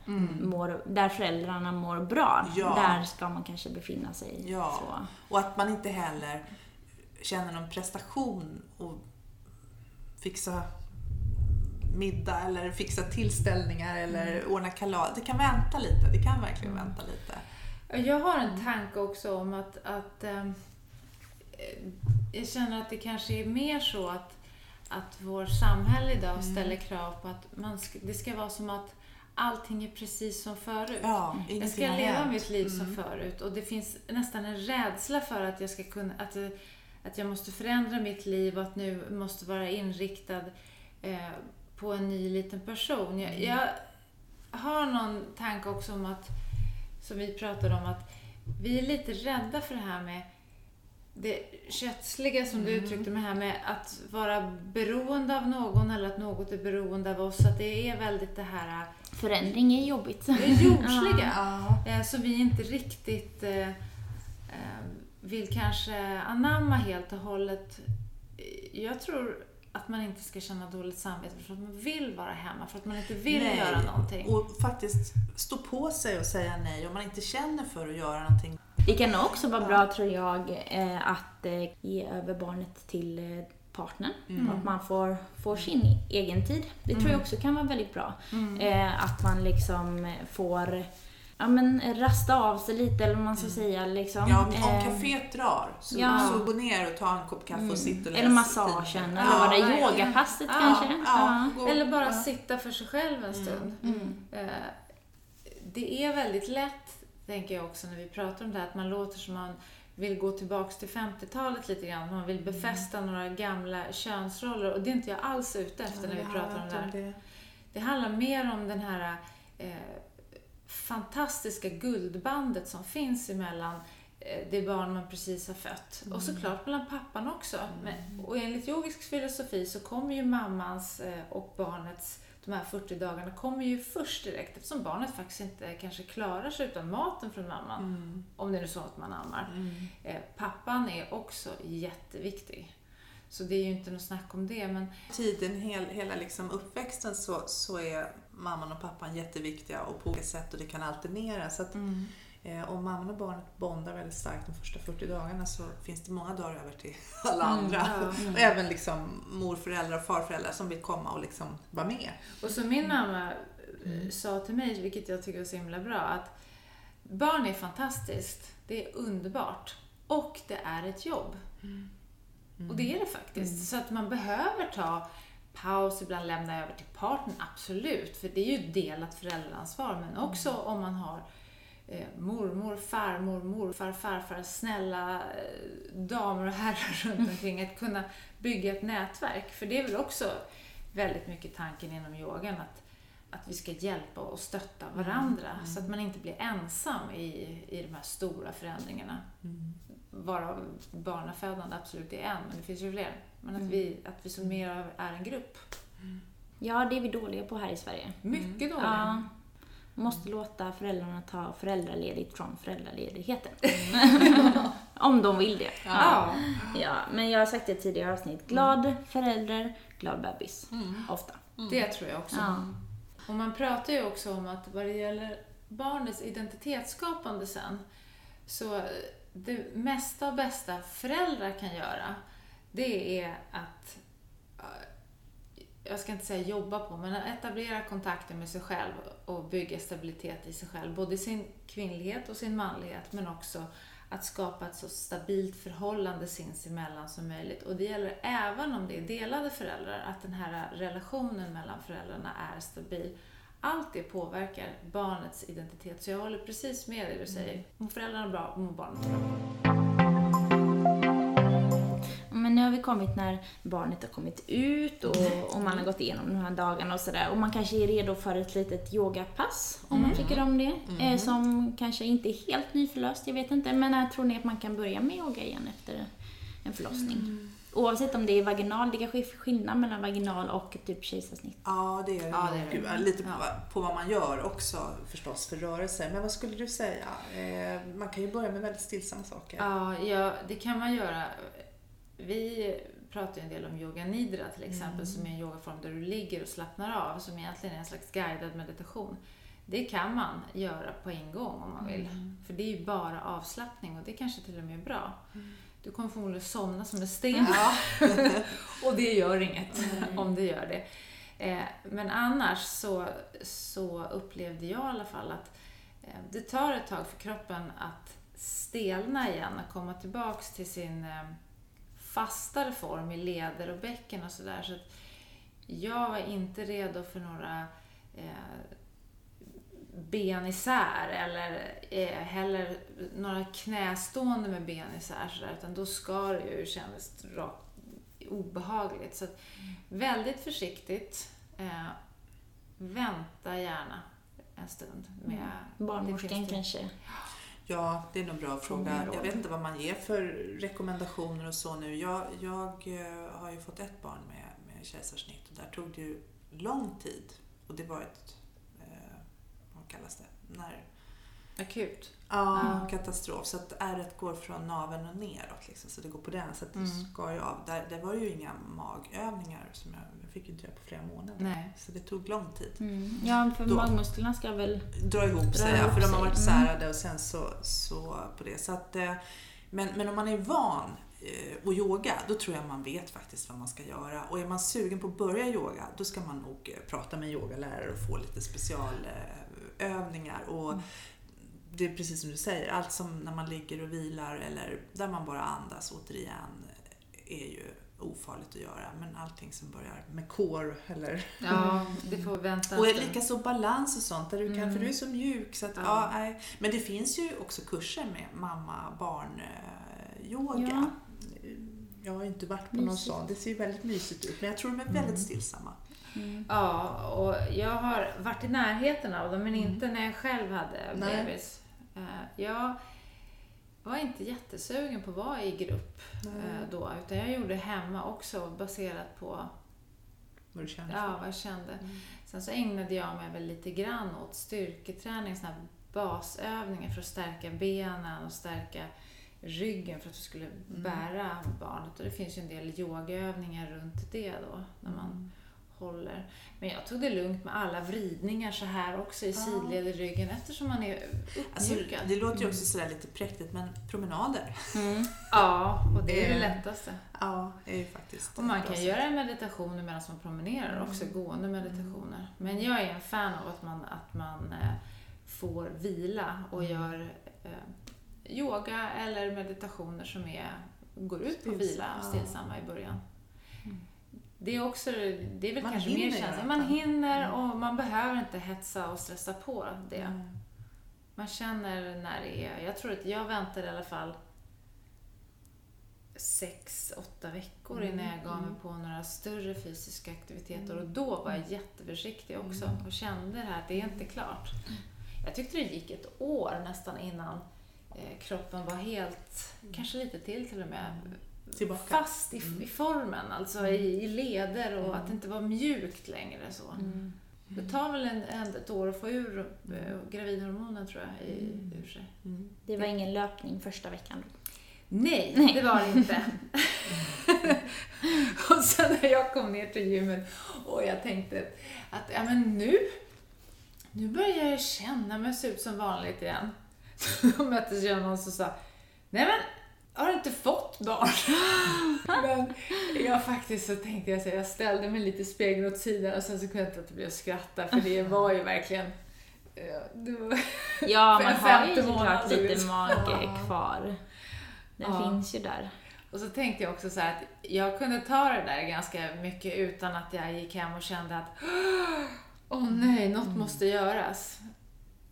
mår, där föräldrarna mår bra. Mm. Ja. Där ska man kanske befinna sig. Ja. Så. Och att man inte heller känner någon prestation och fixa middag eller fixa tillställningar eller ordna kalas. Det kan vänta lite. Det kan verkligen vänta lite. Jag har en tanke också om att, att eh, jag känner att det kanske är mer så att, att vår samhälle idag ställer krav på att man ska, det ska vara som att allting är precis som förut. Ja, Jag ska leva mitt liv som förut. Och det finns nästan en rädsla för att jag ska kunna, att, att jag måste förändra mitt liv och att nu måste vara inriktad eh, på en ny liten person. Jag, jag har någon tanke också om att, som vi pratade om, att vi är lite rädda för det här med det kötsliga som du uttryckte med, här med att vara beroende av någon eller att något är beroende av oss. Att det är väldigt det här Förändring är jobbigt. det jordsliga. *laughs* Ja. Eh, Så vi inte riktigt eh, eh, vill kanske anamma helt och hållet. Jag tror att man inte ska känna dåligt samvete för att man vill vara hemma, för att man inte vill Nej. göra någonting. Och faktiskt stå på sig och säga nej om man inte känner för att göra någonting. Det kan också vara bra, tror jag, eh, att eh, ge över barnet till eh, partnern. Mm. Att man får, får sin egen tid. Det tror jag också kan vara väldigt bra. Eh, att man liksom får ja, men, rasta av sig lite, eller vad man ska säga. Liksom. Ja, om, om kaféet drar, så, ja. så gå ner och ta en kopp kaffe och sitt och läs Eller massagen, eller vad det är, yogapasset Ja, kanske. ja. Eller bara ja. sitta för sig själv en stund. Mm. Det är väldigt lätt, tänker jag också, när vi pratar om det här, att man låter som man vill gå tillbaks till 50-talet lite grann. Man vill befästa några gamla könsroller och det är inte jag alls ute efter när vi pratar om det här. det. Det handlar mer om den här eh, fantastiska guldbandet som finns emellan eh, det barn man precis har fött. Och såklart mellan pappan också. Men, och enligt yogisk filosofi så kommer ju mammans eh, och barnets, de här 40 dagarna, kommer ju först direkt eftersom barnet faktiskt inte kanske klarar sig utan maten från mamman. Mm. Om det är så att man ammar. Eh, pappan är också jätteviktig. Så det är ju inte något snack om det. Men Tiden, hel, hela liksom uppväxten så, så är mamman och pappan jätteviktiga och på olika sätt och det kan alternera. Så att, eh, om mamman och barnet bondar väldigt starkt de första 40 dagarna så finns det många dagar över till *laughs* alla andra. ja. Och även liksom morföräldrar och farföräldrar som vill komma och liksom vara med. Och så min mamma eh, sa till mig, vilket jag tycker är så himla bra, att barn är fantastiskt, det är underbart och det är ett jobb. Och det är det faktiskt. Så att man behöver ta paus, ibland lämna över till partnern, absolut. För det är ju delat föräldraansvar. Men också om man har eh, mormor, farmor, morfar, farfar, snälla eh, damer och herrar *laughs* runt omkring. Att kunna bygga ett nätverk. För det är väl också väldigt mycket tanken inom yogan att, att vi ska hjälpa och stötta varandra. Så att man inte blir ensam i, i de här stora förändringarna. Varav barnafödande absolut är en, men det finns ju fler. Men att, vi, att vi som mer är en grupp. Ja, det är vi dåliga på här i Sverige. Mycket dåliga. Ja. Måste låta föräldrarna ta föräldraledigt från föräldraledigheten. *laughs* Om de vill det. Ja. Ja, men jag har sagt det i tidigare avsnitt. Glad förälder, glad bebis. Ofta. Det tror jag också. Ja. Och man pratar ju också om att vad det gäller barnets identitetsskapande sen, så det mesta och bästa föräldrar kan göra, det är att, jag ska inte säga jobba på, men att etablera kontakter med sig själv och bygga stabilitet i sig själv. Både i sin kvinnlighet och sin manlighet, men också att skapa ett så stabilt förhållande sinsemellan som möjligt. Och det gäller även om det är delade föräldrar, att den här relationen mellan föräldrarna är stabil. Allt det påverkar barnets identitet. Så jag håller precis med dig du säger. Mår föräldrarna bra, mår barnet bra. Men nu har vi kommit när barnet har kommit ut och, och man har gått igenom de här dagarna och sådär. Och man kanske är redo för ett litet yogapass, om man tycker om det. Eh, som kanske inte är helt nyförlöst, jag vet inte. Men när tror ni att man kan börja med yoga igen efter en förlossning? Oavsett om det är vaginal, det kanske är skillnad mellan vaginal och typ kejsarsnitt. Ja, det är det. Ja, det är det. Lite på, Ja. på vad man gör också förstås för rörelser. Men vad skulle du säga? Eh, man kan ju börja med väldigt stillsamma saker. Ja, ja, det kan man göra. Vi pratar ju en del om yoga nidra till exempel, som är en yogaform där du ligger och slappnar av, som egentligen är en slags guidad meditation. Det kan man göra på en gång om man vill. För det är ju bara avslappning och det kanske till och med är bra. Du kommer förmodligen somna som en sten. *laughs* och det gör inget om det gör det. Eh, Men annars så, så upplevde jag i alla fall att eh, det tar ett tag för kroppen att stelna igen och komma tillbaks till sin eh, fastare form i leder och bäcken och sådär. Så att jag var inte redo för några eh, ben isär eller eh, heller några knästående med ben isär sådär, utan då skar det ju och kändes rakt obehagligt. Så att, väldigt försiktigt. Eh, vänta gärna en stund med Barnmorskan finns det. kanske. Ja, det är nog en bra fråga. Jag vet inte vad man ger för rekommendationer och så nu. Jag, jag eh, har ju fått ett barn med, med kejsarsnitt och där tog det ju lång tid. Och det var ett, eh, vad kallas det, när Akut. Ja, Ja. katastrof. Så att ärret går från naveln och neråt. Liksom, så det går på den. Så att det Mm. skar ju av. Där, det var ju inga magövningar som jag fick inte göra på flera månader. Nej. Så det tog lång tid. Mm. Ja, för Då- magmusklerna ska väl... Dra ihop sig, Dra ihop för de sig. har varit Mm. särade och sen så, så på det. Så att, eh, men, men om man är van eh, att yoga, då tror jag man vet faktiskt vad man ska göra. Och är man sugen på att börja yoga, då ska man nog eh, prata med yogalärare och få lite specialövningar. Och Mm. det är precis som du säger, allt som när man ligger och vilar eller där man bara andas återigen är ju ofarligt att göra. Men allting som börjar med core eller Ja, det får vänta och likaså balans och sånt, där du kan, Mm. för du är så mjuk. Så att, ja. Ja. nej. Men det finns ju också kurser med mamma-barn-yoga. Ja. Jag har inte varit på Mysigt. någon sån. Det ser ju väldigt mysigt ut, men jag tror de är Mm. väldigt stillsamma. Mm. Ja, och jag har varit i närheten av dem, men Mm. inte när jag själv hade Nej. bebis. Eh, Jag var inte jättesugen på att vara i grupp eh, då, utan jag gjorde hemma också baserat på Vad du känner ja, vad jag kände. Mm. Sen så ägnade jag mig väl lite grann åt styrketräning, såna här basövningar för att stärka benen och stärka ryggen för att vi skulle Mm. bära barnet. Och det finns ju en del yogaövningar runt det då, när man Mm. Håller. Men jag tog det lugnt med alla vridningar så här också i Ja. sidled i ryggen eftersom man är Alltså, uppmjukad. det låter ju också sådär lite präktigt, men promenader, Mm. *laughs* Ja, och det är det Eh, lättaste. ja, är ju faktiskt Och man kan sätt. göra meditationer medan man promenerar också, gående meditationer. Men jag är en fan av att man, att man eh, får vila och gör eh, yoga eller meditationer som är, går ut på vila och Stillsamma. i början. Det är också, det är väl Man kanske mer hinner känsla. göra Man hinner och man behöver inte hetsa och stressa på det. Mm. Man känner när det är... Jag tror att jag väntade i alla fall sex, åtta veckor innan jag gav mig på några större fysiska aktiviteter. Och då var jag jätteförsiktig också och kände det här att det är inte klart. Jag tyckte det gick ett år nästan innan eh, kroppen var helt, kanske lite till till och med, Tillbaka. fast i, i formen, alltså i, i leder och att det inte var mjukt längre. så. Mm. Det tar väl en, en, ett år att få ur eh, gravidhormonen tror jag, i, ur sig. Mm. Det var ingen löpning första veckan. Nej, det var det inte. *laughs* *laughs* och sen när jag kom ner till gymmet och jag tänkte att ja, men nu, nu börjar jag känna mig se ut som vanligt igen. *laughs* Då möttes jag någon som sa, nej men har du inte fått barn? *gasps* men jag faktiskt så tänkte jag så jag ställde mig lite i spegeln åt sidan och sen så kunde jag inte låta bli att skratta för det *laughs* var ju verkligen eh, var, *laughs* Ja, *laughs* man har ju såklart lite mage kvar. Den Ja. finns ju där. Och så tänkte jag också så här att jag kunde ta det där ganska mycket utan att jag gick hem och kände att *gasps* åh nej, något måste göras.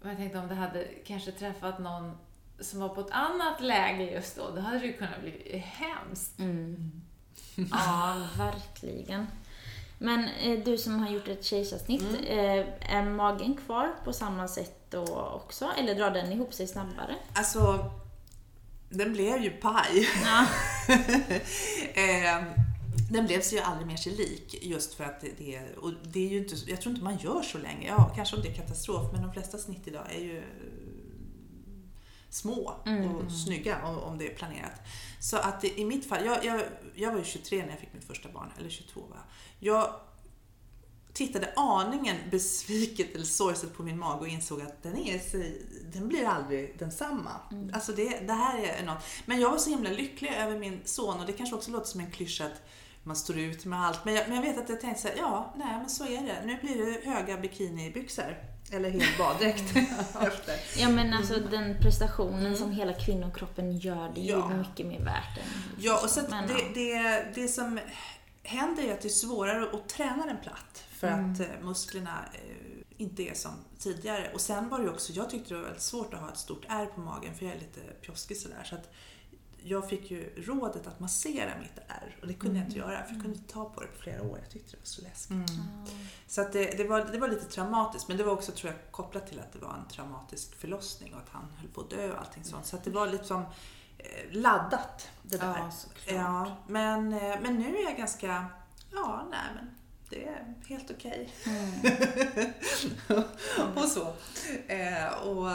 Och jag tänkte om det hade kanske träffat någon som var på ett annat läge just då, då hade det ju kunnat bli hemskt. Mm. Ja, verkligen. Men eh, du som har gjort ett kejsarsnitt, Mm. eh, är magen kvar på samma sätt då också? Eller drar den ihop sig snabbare? Alltså, den blev ju paj. Ja. *laughs* eh, den blev sig ju aldrig mer sig lik just för att det, det, och det är ju inte, jag tror inte man gör så länge. Ja, kanske om det är katastrof, men de flesta snitt idag är ju små och snygga om, om det är planerat. Så att i mitt fall, jag, jag, jag var ju 23 när jag fick mitt första barn, eller 22 va. Jag tittade aningen besviket eller sorgset på min mage och insåg att den, är, den blir aldrig densamma. Alltså det, det här är något. Men jag var så himla lycklig över min son och det kanske också låter som en klyscha att man står ut med allt. Men jag, men jag vet att jag tänkte så här, ja, nej men så är det. Nu blir det höga bikinibyxor. Eller hel baddräkt. *laughs* Ja men alltså den prestationen som hela kvinnokroppen gör, det är Ja. ju mycket mer värt än... Ja, och så att Men, det, ja. det, det som händer är att det är svårare att träna den platt för att eh, musklerna eh, inte är som tidigare. Och sen var det ju också, jag tyckte det var väldigt svårt att ha ett stort ärr på magen för jag är lite pjoskig sådär. Så att jag fick ju rådet att massera mitt ärr och det kunde jag inte göra för jag kunde inte ta på det på flera år. Jag tyckte det var så läskigt. Så att det, det, var, det var lite traumatiskt men det var också tror jag kopplat till att det var en traumatisk förlossning och att han höll på att dö och allting sånt. Så att det var liksom laddat det där. Ja, såklart. Ja, men, eh, men nu är jag ganska, ja, nej men det är helt okej. *laughs* och så. Eh, och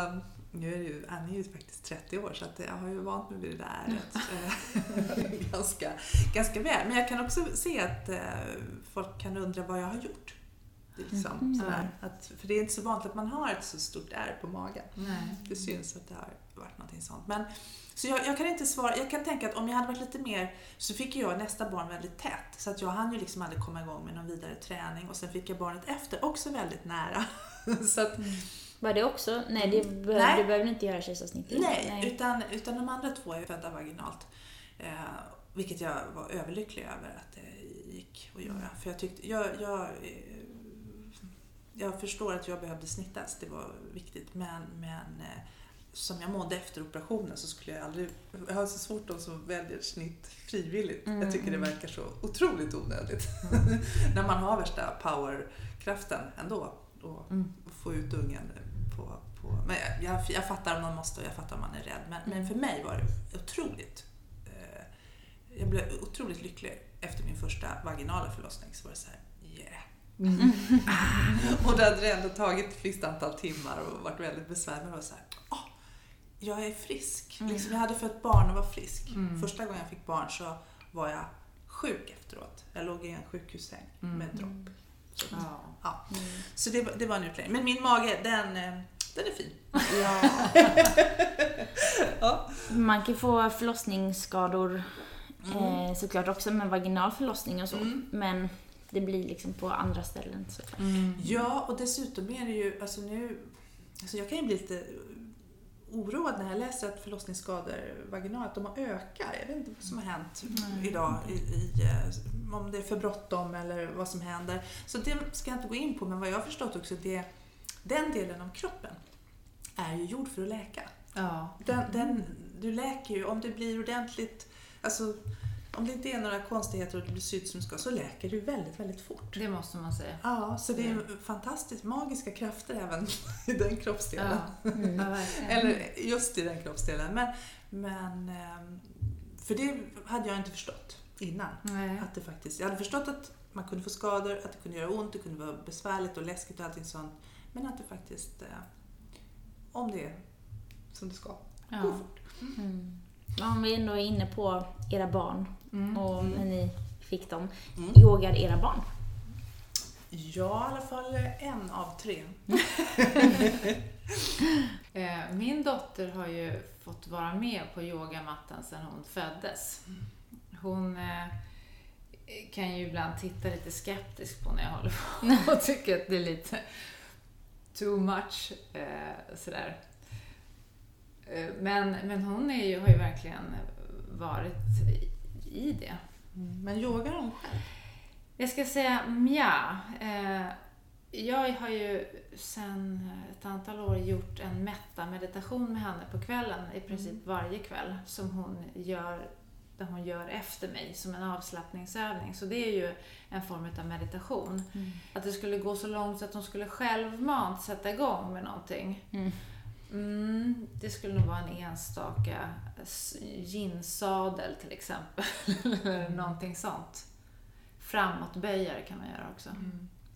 nu är ju, Annie är ju faktiskt 30 år så att jag har ju vant mig vid det där rätt, eh, *laughs* ganska, ganska väl. Men jag kan också se att eh, folk kan undra vad jag har gjort. Liksom sådär, att, för det är inte så vanligt att man har ett så stort ärr på magen. Nej. Det syns att det har varit någonting sånt. Men, så jag, jag kan inte svara. Jag kan tänka att om jag hade varit lite mer så fick jag nästa barn väldigt tätt. Så att jag hann ju liksom aldrig komma igång med någon vidare träning. Och sen fick jag barnet efter, också väldigt nära. *laughs* så att, Var det också? Nej, det be- Nej. du behöver inte göra kejsarsnitt till. nej, Utan, utan de andra två är födda vaginalt. Eh, vilket jag var överlycklig över att det gick att göra. För jag tyckte, jag, jag, eh, jag förstår att jag behövde snittas, det var viktigt. Men, men eh, som jag mådde efter operationen så skulle jag aldrig... Jag har så svårt de som väljer snitt frivilligt. Jag tycker det verkar så otroligt onödigt. *laughs* När man har värsta powerkraften ändå. Och få ut ungen på... men jag, jag, jag fattar om man måste och jag fattar om man är rädd. Men, men för mig var det otroligt... Eh, jag blev otroligt lycklig efter min första vaginala förlossning. Så var det så här, yeah. *laughs* och det hade ändå tagit ett visst antal timmar och varit väldigt besvärligt. Men det var så här, åh, jag är frisk. Liksom, jag hade fött barn och var frisk. Första gången jag fick barn så var jag sjuk efteråt. Jag låg i en sjukhussäng med en dropp. Så, Ja. ja. så det, det var en utläggning. Men min mage, den, eh, den är fin. Ja. *laughs* Ja. Man kan få förlossningsskador Mm. eh, såklart också med vaginal förlossning och så. Men det blir liksom på andra ställen såklart. Ja, och dessutom är det ju, alltså nu, alltså jag kan ju bli lite oroad när jag läser att förlossningsskador vaginalt, de har ökat. Jag vet inte vad som har hänt idag, i, i, eh, om det är för bråttom eller vad som händer. Så det ska jag inte gå in på, men vad jag har förstått också, det, den delen av kroppen är ju gjord för att läka. Ja. Den, den, du läker ju, om det blir ordentligt, alltså om det inte är några konstigheter och det blir sytt som ska, så läker du väldigt, väldigt fort. Det måste man säga. Ja, så det är fantastiskt magiska krafter även *laughs* i den kroppsdelen. Ja, verkligen. Eller just i den kroppsdelen. Men, men ehm, för det hade jag inte förstått innan. Nej. Att det faktiskt, jag hade förstått att man kunde få skador, att det kunde göra ont, det kunde vara besvärligt och läskigt och allting sånt. Men att det faktiskt, eh, om det är som det ska, går Ja. fort. Mm. Om vi ändå är inne på era barn Mm. och när ni fick dem. Mm. Yogar era barn? Ja, i alla fall en av tre. *laughs* Eh, Min dotter har ju fått vara med på yogamattan sedan hon föddes. Hon eh, kan ju ibland titta lite skeptiskt på när jag håller på *laughs* och tycker att det är lite too much. eh, Sådär. Eh, Men, men hon är ju, har ju verkligen varit i- i det. Men yogar hon själv? Jag ska säga mja. Eh, jag har ju sedan ett antal år gjort en metta-meditation med henne på kvällen, i princip varje kväll, som hon gör, där hon gör efter mig, som en avslappningsövning. Så det är ju en form av meditation. Att det skulle gå så långt så att hon skulle självmant sätta igång med någonting. Mm. Mm, det skulle nog vara en enstaka ginsadel till exempel. *laughs* Eller någonting sånt. Framåtböjare kan man göra också.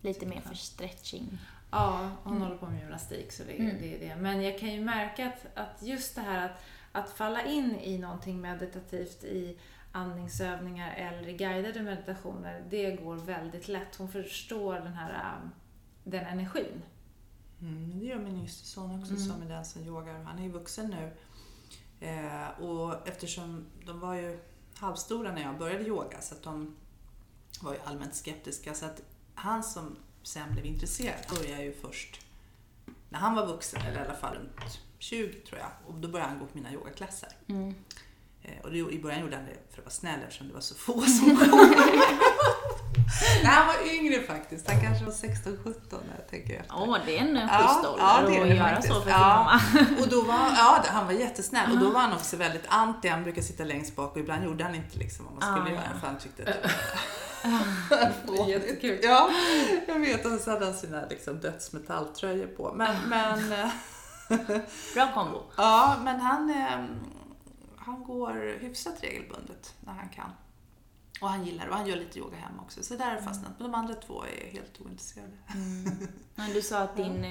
Lite mer för stretching. Ja, hon håller på med gymnastik så det, Mm. det är det. Men jag kan ju märka att, att just det här att, att falla in i någonting meditativt i andningsövningar eller i guidade meditationer, det går väldigt lätt. Hon förstår den här ähm, den energin. Mm, det gör min yngste son också Mm. som är den som yogar. Han är ju vuxen nu. Eh, och eftersom de var ju halvstora när jag började yoga så att de var ju allmänt skeptiska. Så att han som sen blev intresserad började ju först när han var vuxen, eller i alla fall runt 20 tror jag. Och då började han gå på mina yogaklasser. Mm. Och det, i början gjorde han det för att vara snäll eftersom det var så få som kom. Nej, han var yngre faktiskt. Han kanske var 16-17 när jag tänker efter. Åh, det är en en Ja, schysst ålder ja, det är att göra faktiskt. så för Ja. sin mamma. Och då var, ja, han var jättesnäll och då var han också väldigt anti. Han brukar sitta längst bak och ibland gjorde han inte liksom vad man skulle Ah, göra ja. för han tyckte att det Det är jättekul. Ja, jag vet. Och så hade han sina liksom, dödsmetalltröjor på. Men, men, *laughs* Bra kombo. ja, men han, eh, han går hyfsat regelbundet när han kan. Och han gillar det och han gör lite yoga hemma också. Så där har det fastnat. Men de andra två är helt ointresserade. Men du sa att *laughs* din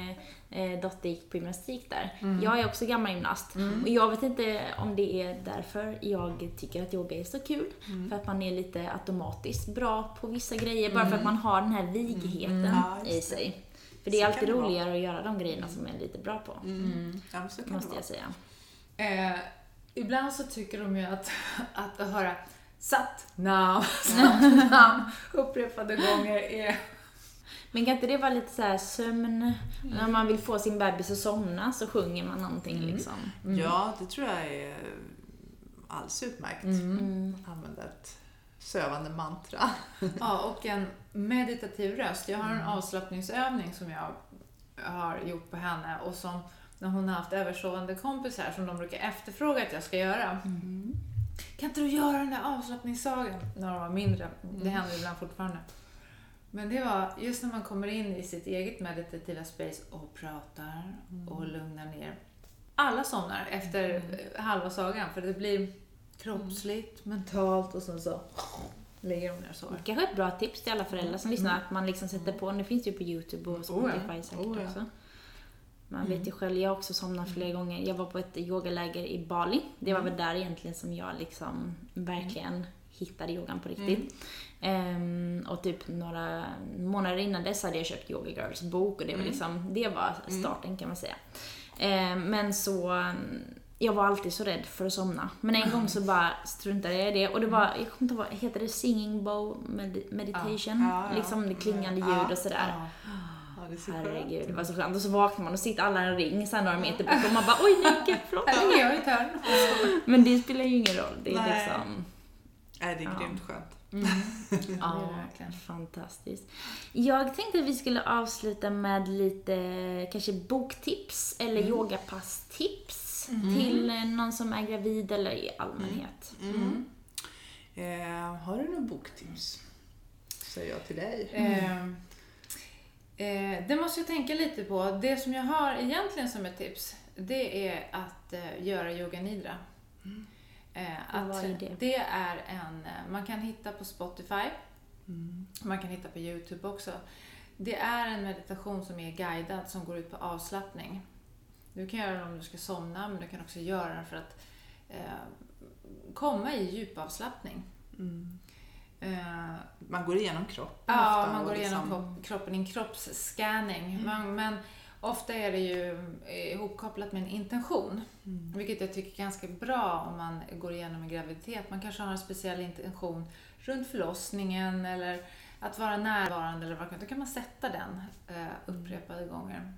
eh, dotter gick på gymnastik där. Mm. Jag är också gammal gymnast. Och jag vet inte om det är därför jag tycker att yoga är så kul. Mm. För att man är lite automatiskt bra på vissa grejer. Bara för att man har den här vigigheten Ja, i sig. För det är Så alltid det roligare att göra de grejerna som man är lite bra på. Mm. Ja, så kan det Måste vara. jag säga. Eh, ibland så tycker de ju att, *laughs* att, att höra satt nam, *laughs* satt nam upprepade gånger är... Men kan inte det vara lite så här sömn? När man vill få sin bebis att somna så sjunger man någonting liksom. Ja, det tror jag är alldeles utmärkt. Mm. Använda ett sövande mantra. *laughs* Ja, och en meditativ röst. Jag har en avslappningsövning som jag har gjort på henne och som när hon har haft översovande kompisar som de brukar efterfråga att jag ska göra. Kan inte du göra den där avslappningssagan? När de var mindre. Det händer ibland fortfarande. Men det var just när man kommer in i sitt eget meditativa space och pratar och lugnar ner. Alla somnar efter eh, halva sagan för det blir kroppsligt, mentalt och sen så lägger de ner sover. Det kanske är ett bra tips till alla föräldrar som lyssnar att man liksom sätter på, det finns ju på Youtube och Spotify säkert Oh ja. också. Man vet ju själv, jag har också somnat flera gånger. Jag var på ett yogaläger i Bali. Det var väl där egentligen som jag liksom verkligen hittade yogan på riktigt. Ehm, och typ några månader innan dess hade jag köpt Yoga Girls bok och det var liksom, det var starten kan man säga. Ehm, men så, mm, jag var alltid så rädd för att somna. Men en gång så bara struntade jag i det och det var, jag kommer inte ihåg, heter det Singing Bowl med- Meditation? Ja, ja. Liksom det klingande ljud Ja, och sådär. Ja, det. Herregud, det var så skönt. Och så vaknar man och sitter alla i en ring här några meter bort och man bara oj nej, gud, förlåt. Här jag i. Men det spelar ju ingen roll. Det är Nej. liksom... Nej, det är Ja. grymt skönt. *laughs* Ja, är det verkligen. fantastiskt. Jag tänkte att vi skulle avsluta med lite kanske boktips eller Mm. yogapasstips till eh, någon som är gravid eller i allmänhet. Mm. Eh, har du några boktips? Säger jag till dig. Eh, eh, det måste jag tänka lite på. Det som jag har egentligen som ett tips, det är att eh, göra yoga nidra. Eh, Och vad är det? det är en, eh, man kan hitta på Spotify, Mm. man kan hitta på Youtube också. Det är en meditation som är guidad som går ut på avslappning. Du kan göra den om du ska somna men du kan också göra den för att eh, komma i djupavslappning. Mm. Eh, Man går igenom kroppen Ja, ofta man går igenom liksom- kropp- kroppen i en kroppsscanning. Mm. Men, men ofta är det ju ihopkopplat med en intention. Mm. Vilket jag tycker är ganska bra om man går igenom en graviditet. Man kanske har en speciell intention runt förlossningen eller att vara närvarande eller vad det Då kan man sätta den eh, upprepade gånger.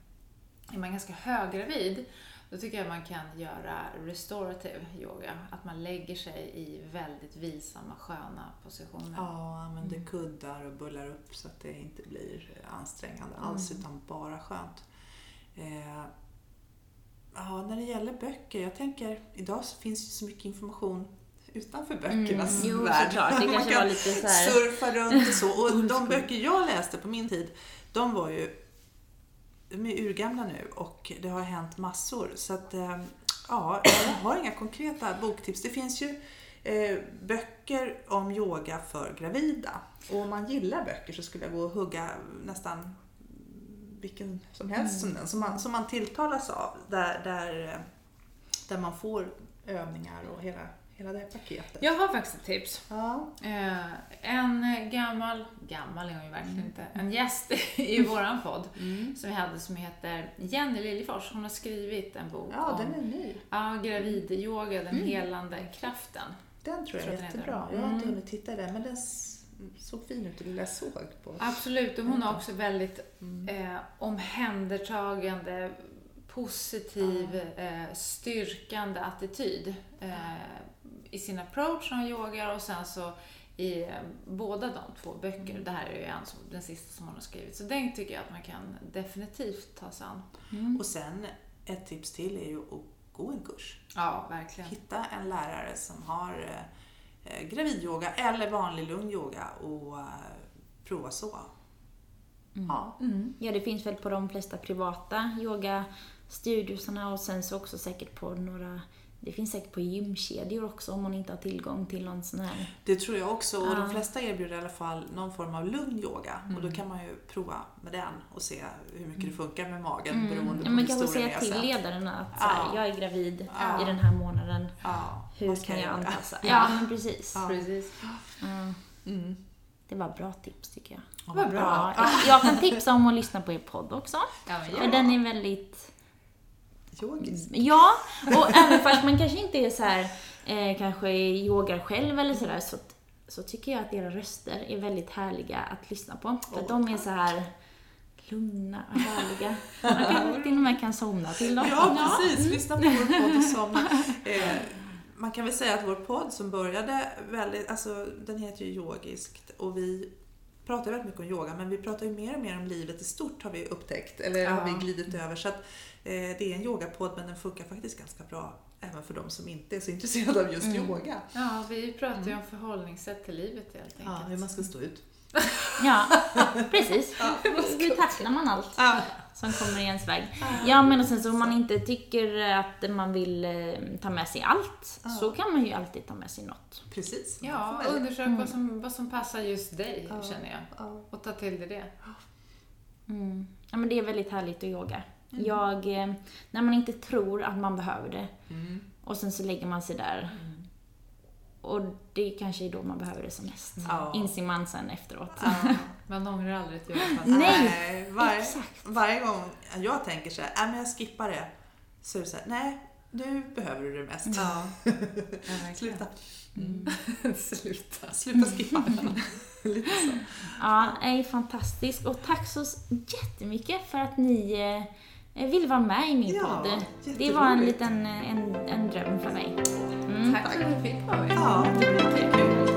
Är man ganska höggravid, då tycker jag man kan göra restorative yoga. Att man lägger sig i väldigt vilsamma, sköna positioner. Ja, använder Mm. kuddar och bullar upp så att det inte blir ansträngande alls Mm. utan bara skönt. Eh, ja, när det gäller böcker, jag tänker idag så finns ju så mycket information utanför böckernas Mm, jo, värld. såklart. Det *laughs* Man kan lite så här- surfa runt och så. Och de böcker jag läste på min tid, de var ju de är urgamla nu och det har hänt massor. Så att, eh, ja, jag har inga konkreta boktips. Det finns ju eh, böcker om yoga för gravida. Och om man gillar böcker så skulle jag gå och hugga nästan vilken som helst som den, som man, som man tilltalas av. Där, där, eh, där man får övningar och hela, hela det paketet. Jag har faktiskt ett tips. Ja. Eh, en gammal, gammal är hon ju verkligen inte, en gäst i våran podd Mm. som vi hade som heter Jenny Liljefors. Hon har skrivit en bok ja, om den är ny. ja, gravidyoga, den helande kraften. Den tror jag Tror är den heter. jättebra. Jag har inte Mm. hunnit titta i den, men den såg fin ut i det jag såg på. Absolut, och hon har också väldigt Mm. eh, omhändertagande, positiv, eh, styrkande attityd eh, i sin approach när hon yogar och sen så i eh, båda de två böcker. Mm. Det här är ju en som, den sista som hon har skrivit. Så den tycker jag att man kan definitivt ta sig an. Mm. Och sen ett tips till är ju att gå en kurs. Ja, verkligen. Hitta en lärare som har eh, gravidyoga eller vanlig lugn yoga och eh, prova så. Ja. Mm. Ja, det finns väl på de flesta privata yogastudiosarna och sen så också säkert på några det finns säkert på gymkedjor också om man inte har tillgång till någon sån här. Det tror jag också. Och Ja. de flesta erbjuder i alla fall någon form av lugn yoga. Och Mm. då kan man ju prova med den och se hur mycket det funkar med magen Mm. beroende Ja, på man hur kanske säga till ledaren att så här, Ja. jag är gravid Ja. i den här månaden. Ja, Hur ska kan jag göra? anpassa? *laughs* Ja. Ja, men precis. Ja. Precis. Ja, Mm. det var bra tips tycker jag. Ja, Vad bra. Ja, jag kan tipsa om att lyssna på er podd också. Ja, men För jag, den är väldigt Yogisk. Ja, och även fast man kanske inte är så här, eh, kanske yogar själv eller sådär, så, så tycker jag att era röster är väldigt härliga att lyssna på. För Åh, de är så här lugna och härliga. Man kan, *laughs* till och med kan somna till dem. Ja, precis. Lyssna på vår podd och somna. Eh, man kan väl säga att vår podd som började väldigt, alltså den heter ju Yogiskt och vi pratar väldigt mycket om yoga men vi pratar ju mer och mer om livet i stort har vi upptäckt, eller Ja. har vi glidit över. Så att eh, det är en yogapodd men den funkar faktiskt ganska bra även för de som inte är så intresserade av just Mm. yoga. ja, vi pratar ju om förhållningssätt till livet helt enkelt. Ja, hur man ska stå ut. Ja, precis. Hur tacklar man allt Ja. som kommer i ens väg? Ja, men och sen så om man inte tycker att man vill eh, ta med sig allt, Ja. så kan man ju alltid ta med sig något. Precis. Ja, undersök Mm. vad, som, vad som passar just dig, Ja. känner jag. Ja. Och ta till dig det. Mm. Ja, men det är väldigt härligt att yoga. Mm. Jag, eh, när man inte tror att man behöver det Mm. och sen så lägger man sig där och det kanske är då man behöver det som mest. Ja. Inser man sen efteråt. Ja. *laughs* Man ångrar aldrig ett yogapass. Nej, varje, exakt. varje gång jag tänker så här, "Nej, men jag skippar det. Så är det så här, nej, nu behöver du det mest. Ja. *laughs* Sluta. Mm. *laughs* Sluta. Sluta skippa. Lite så. Ja, det är fantastiskt. Och tack så jättemycket för att ni eh, ville vara med i min Ja, podd. Det var en liten en, en dröm för mig. Mm. Tack för att du fick vara med. Ja, det blir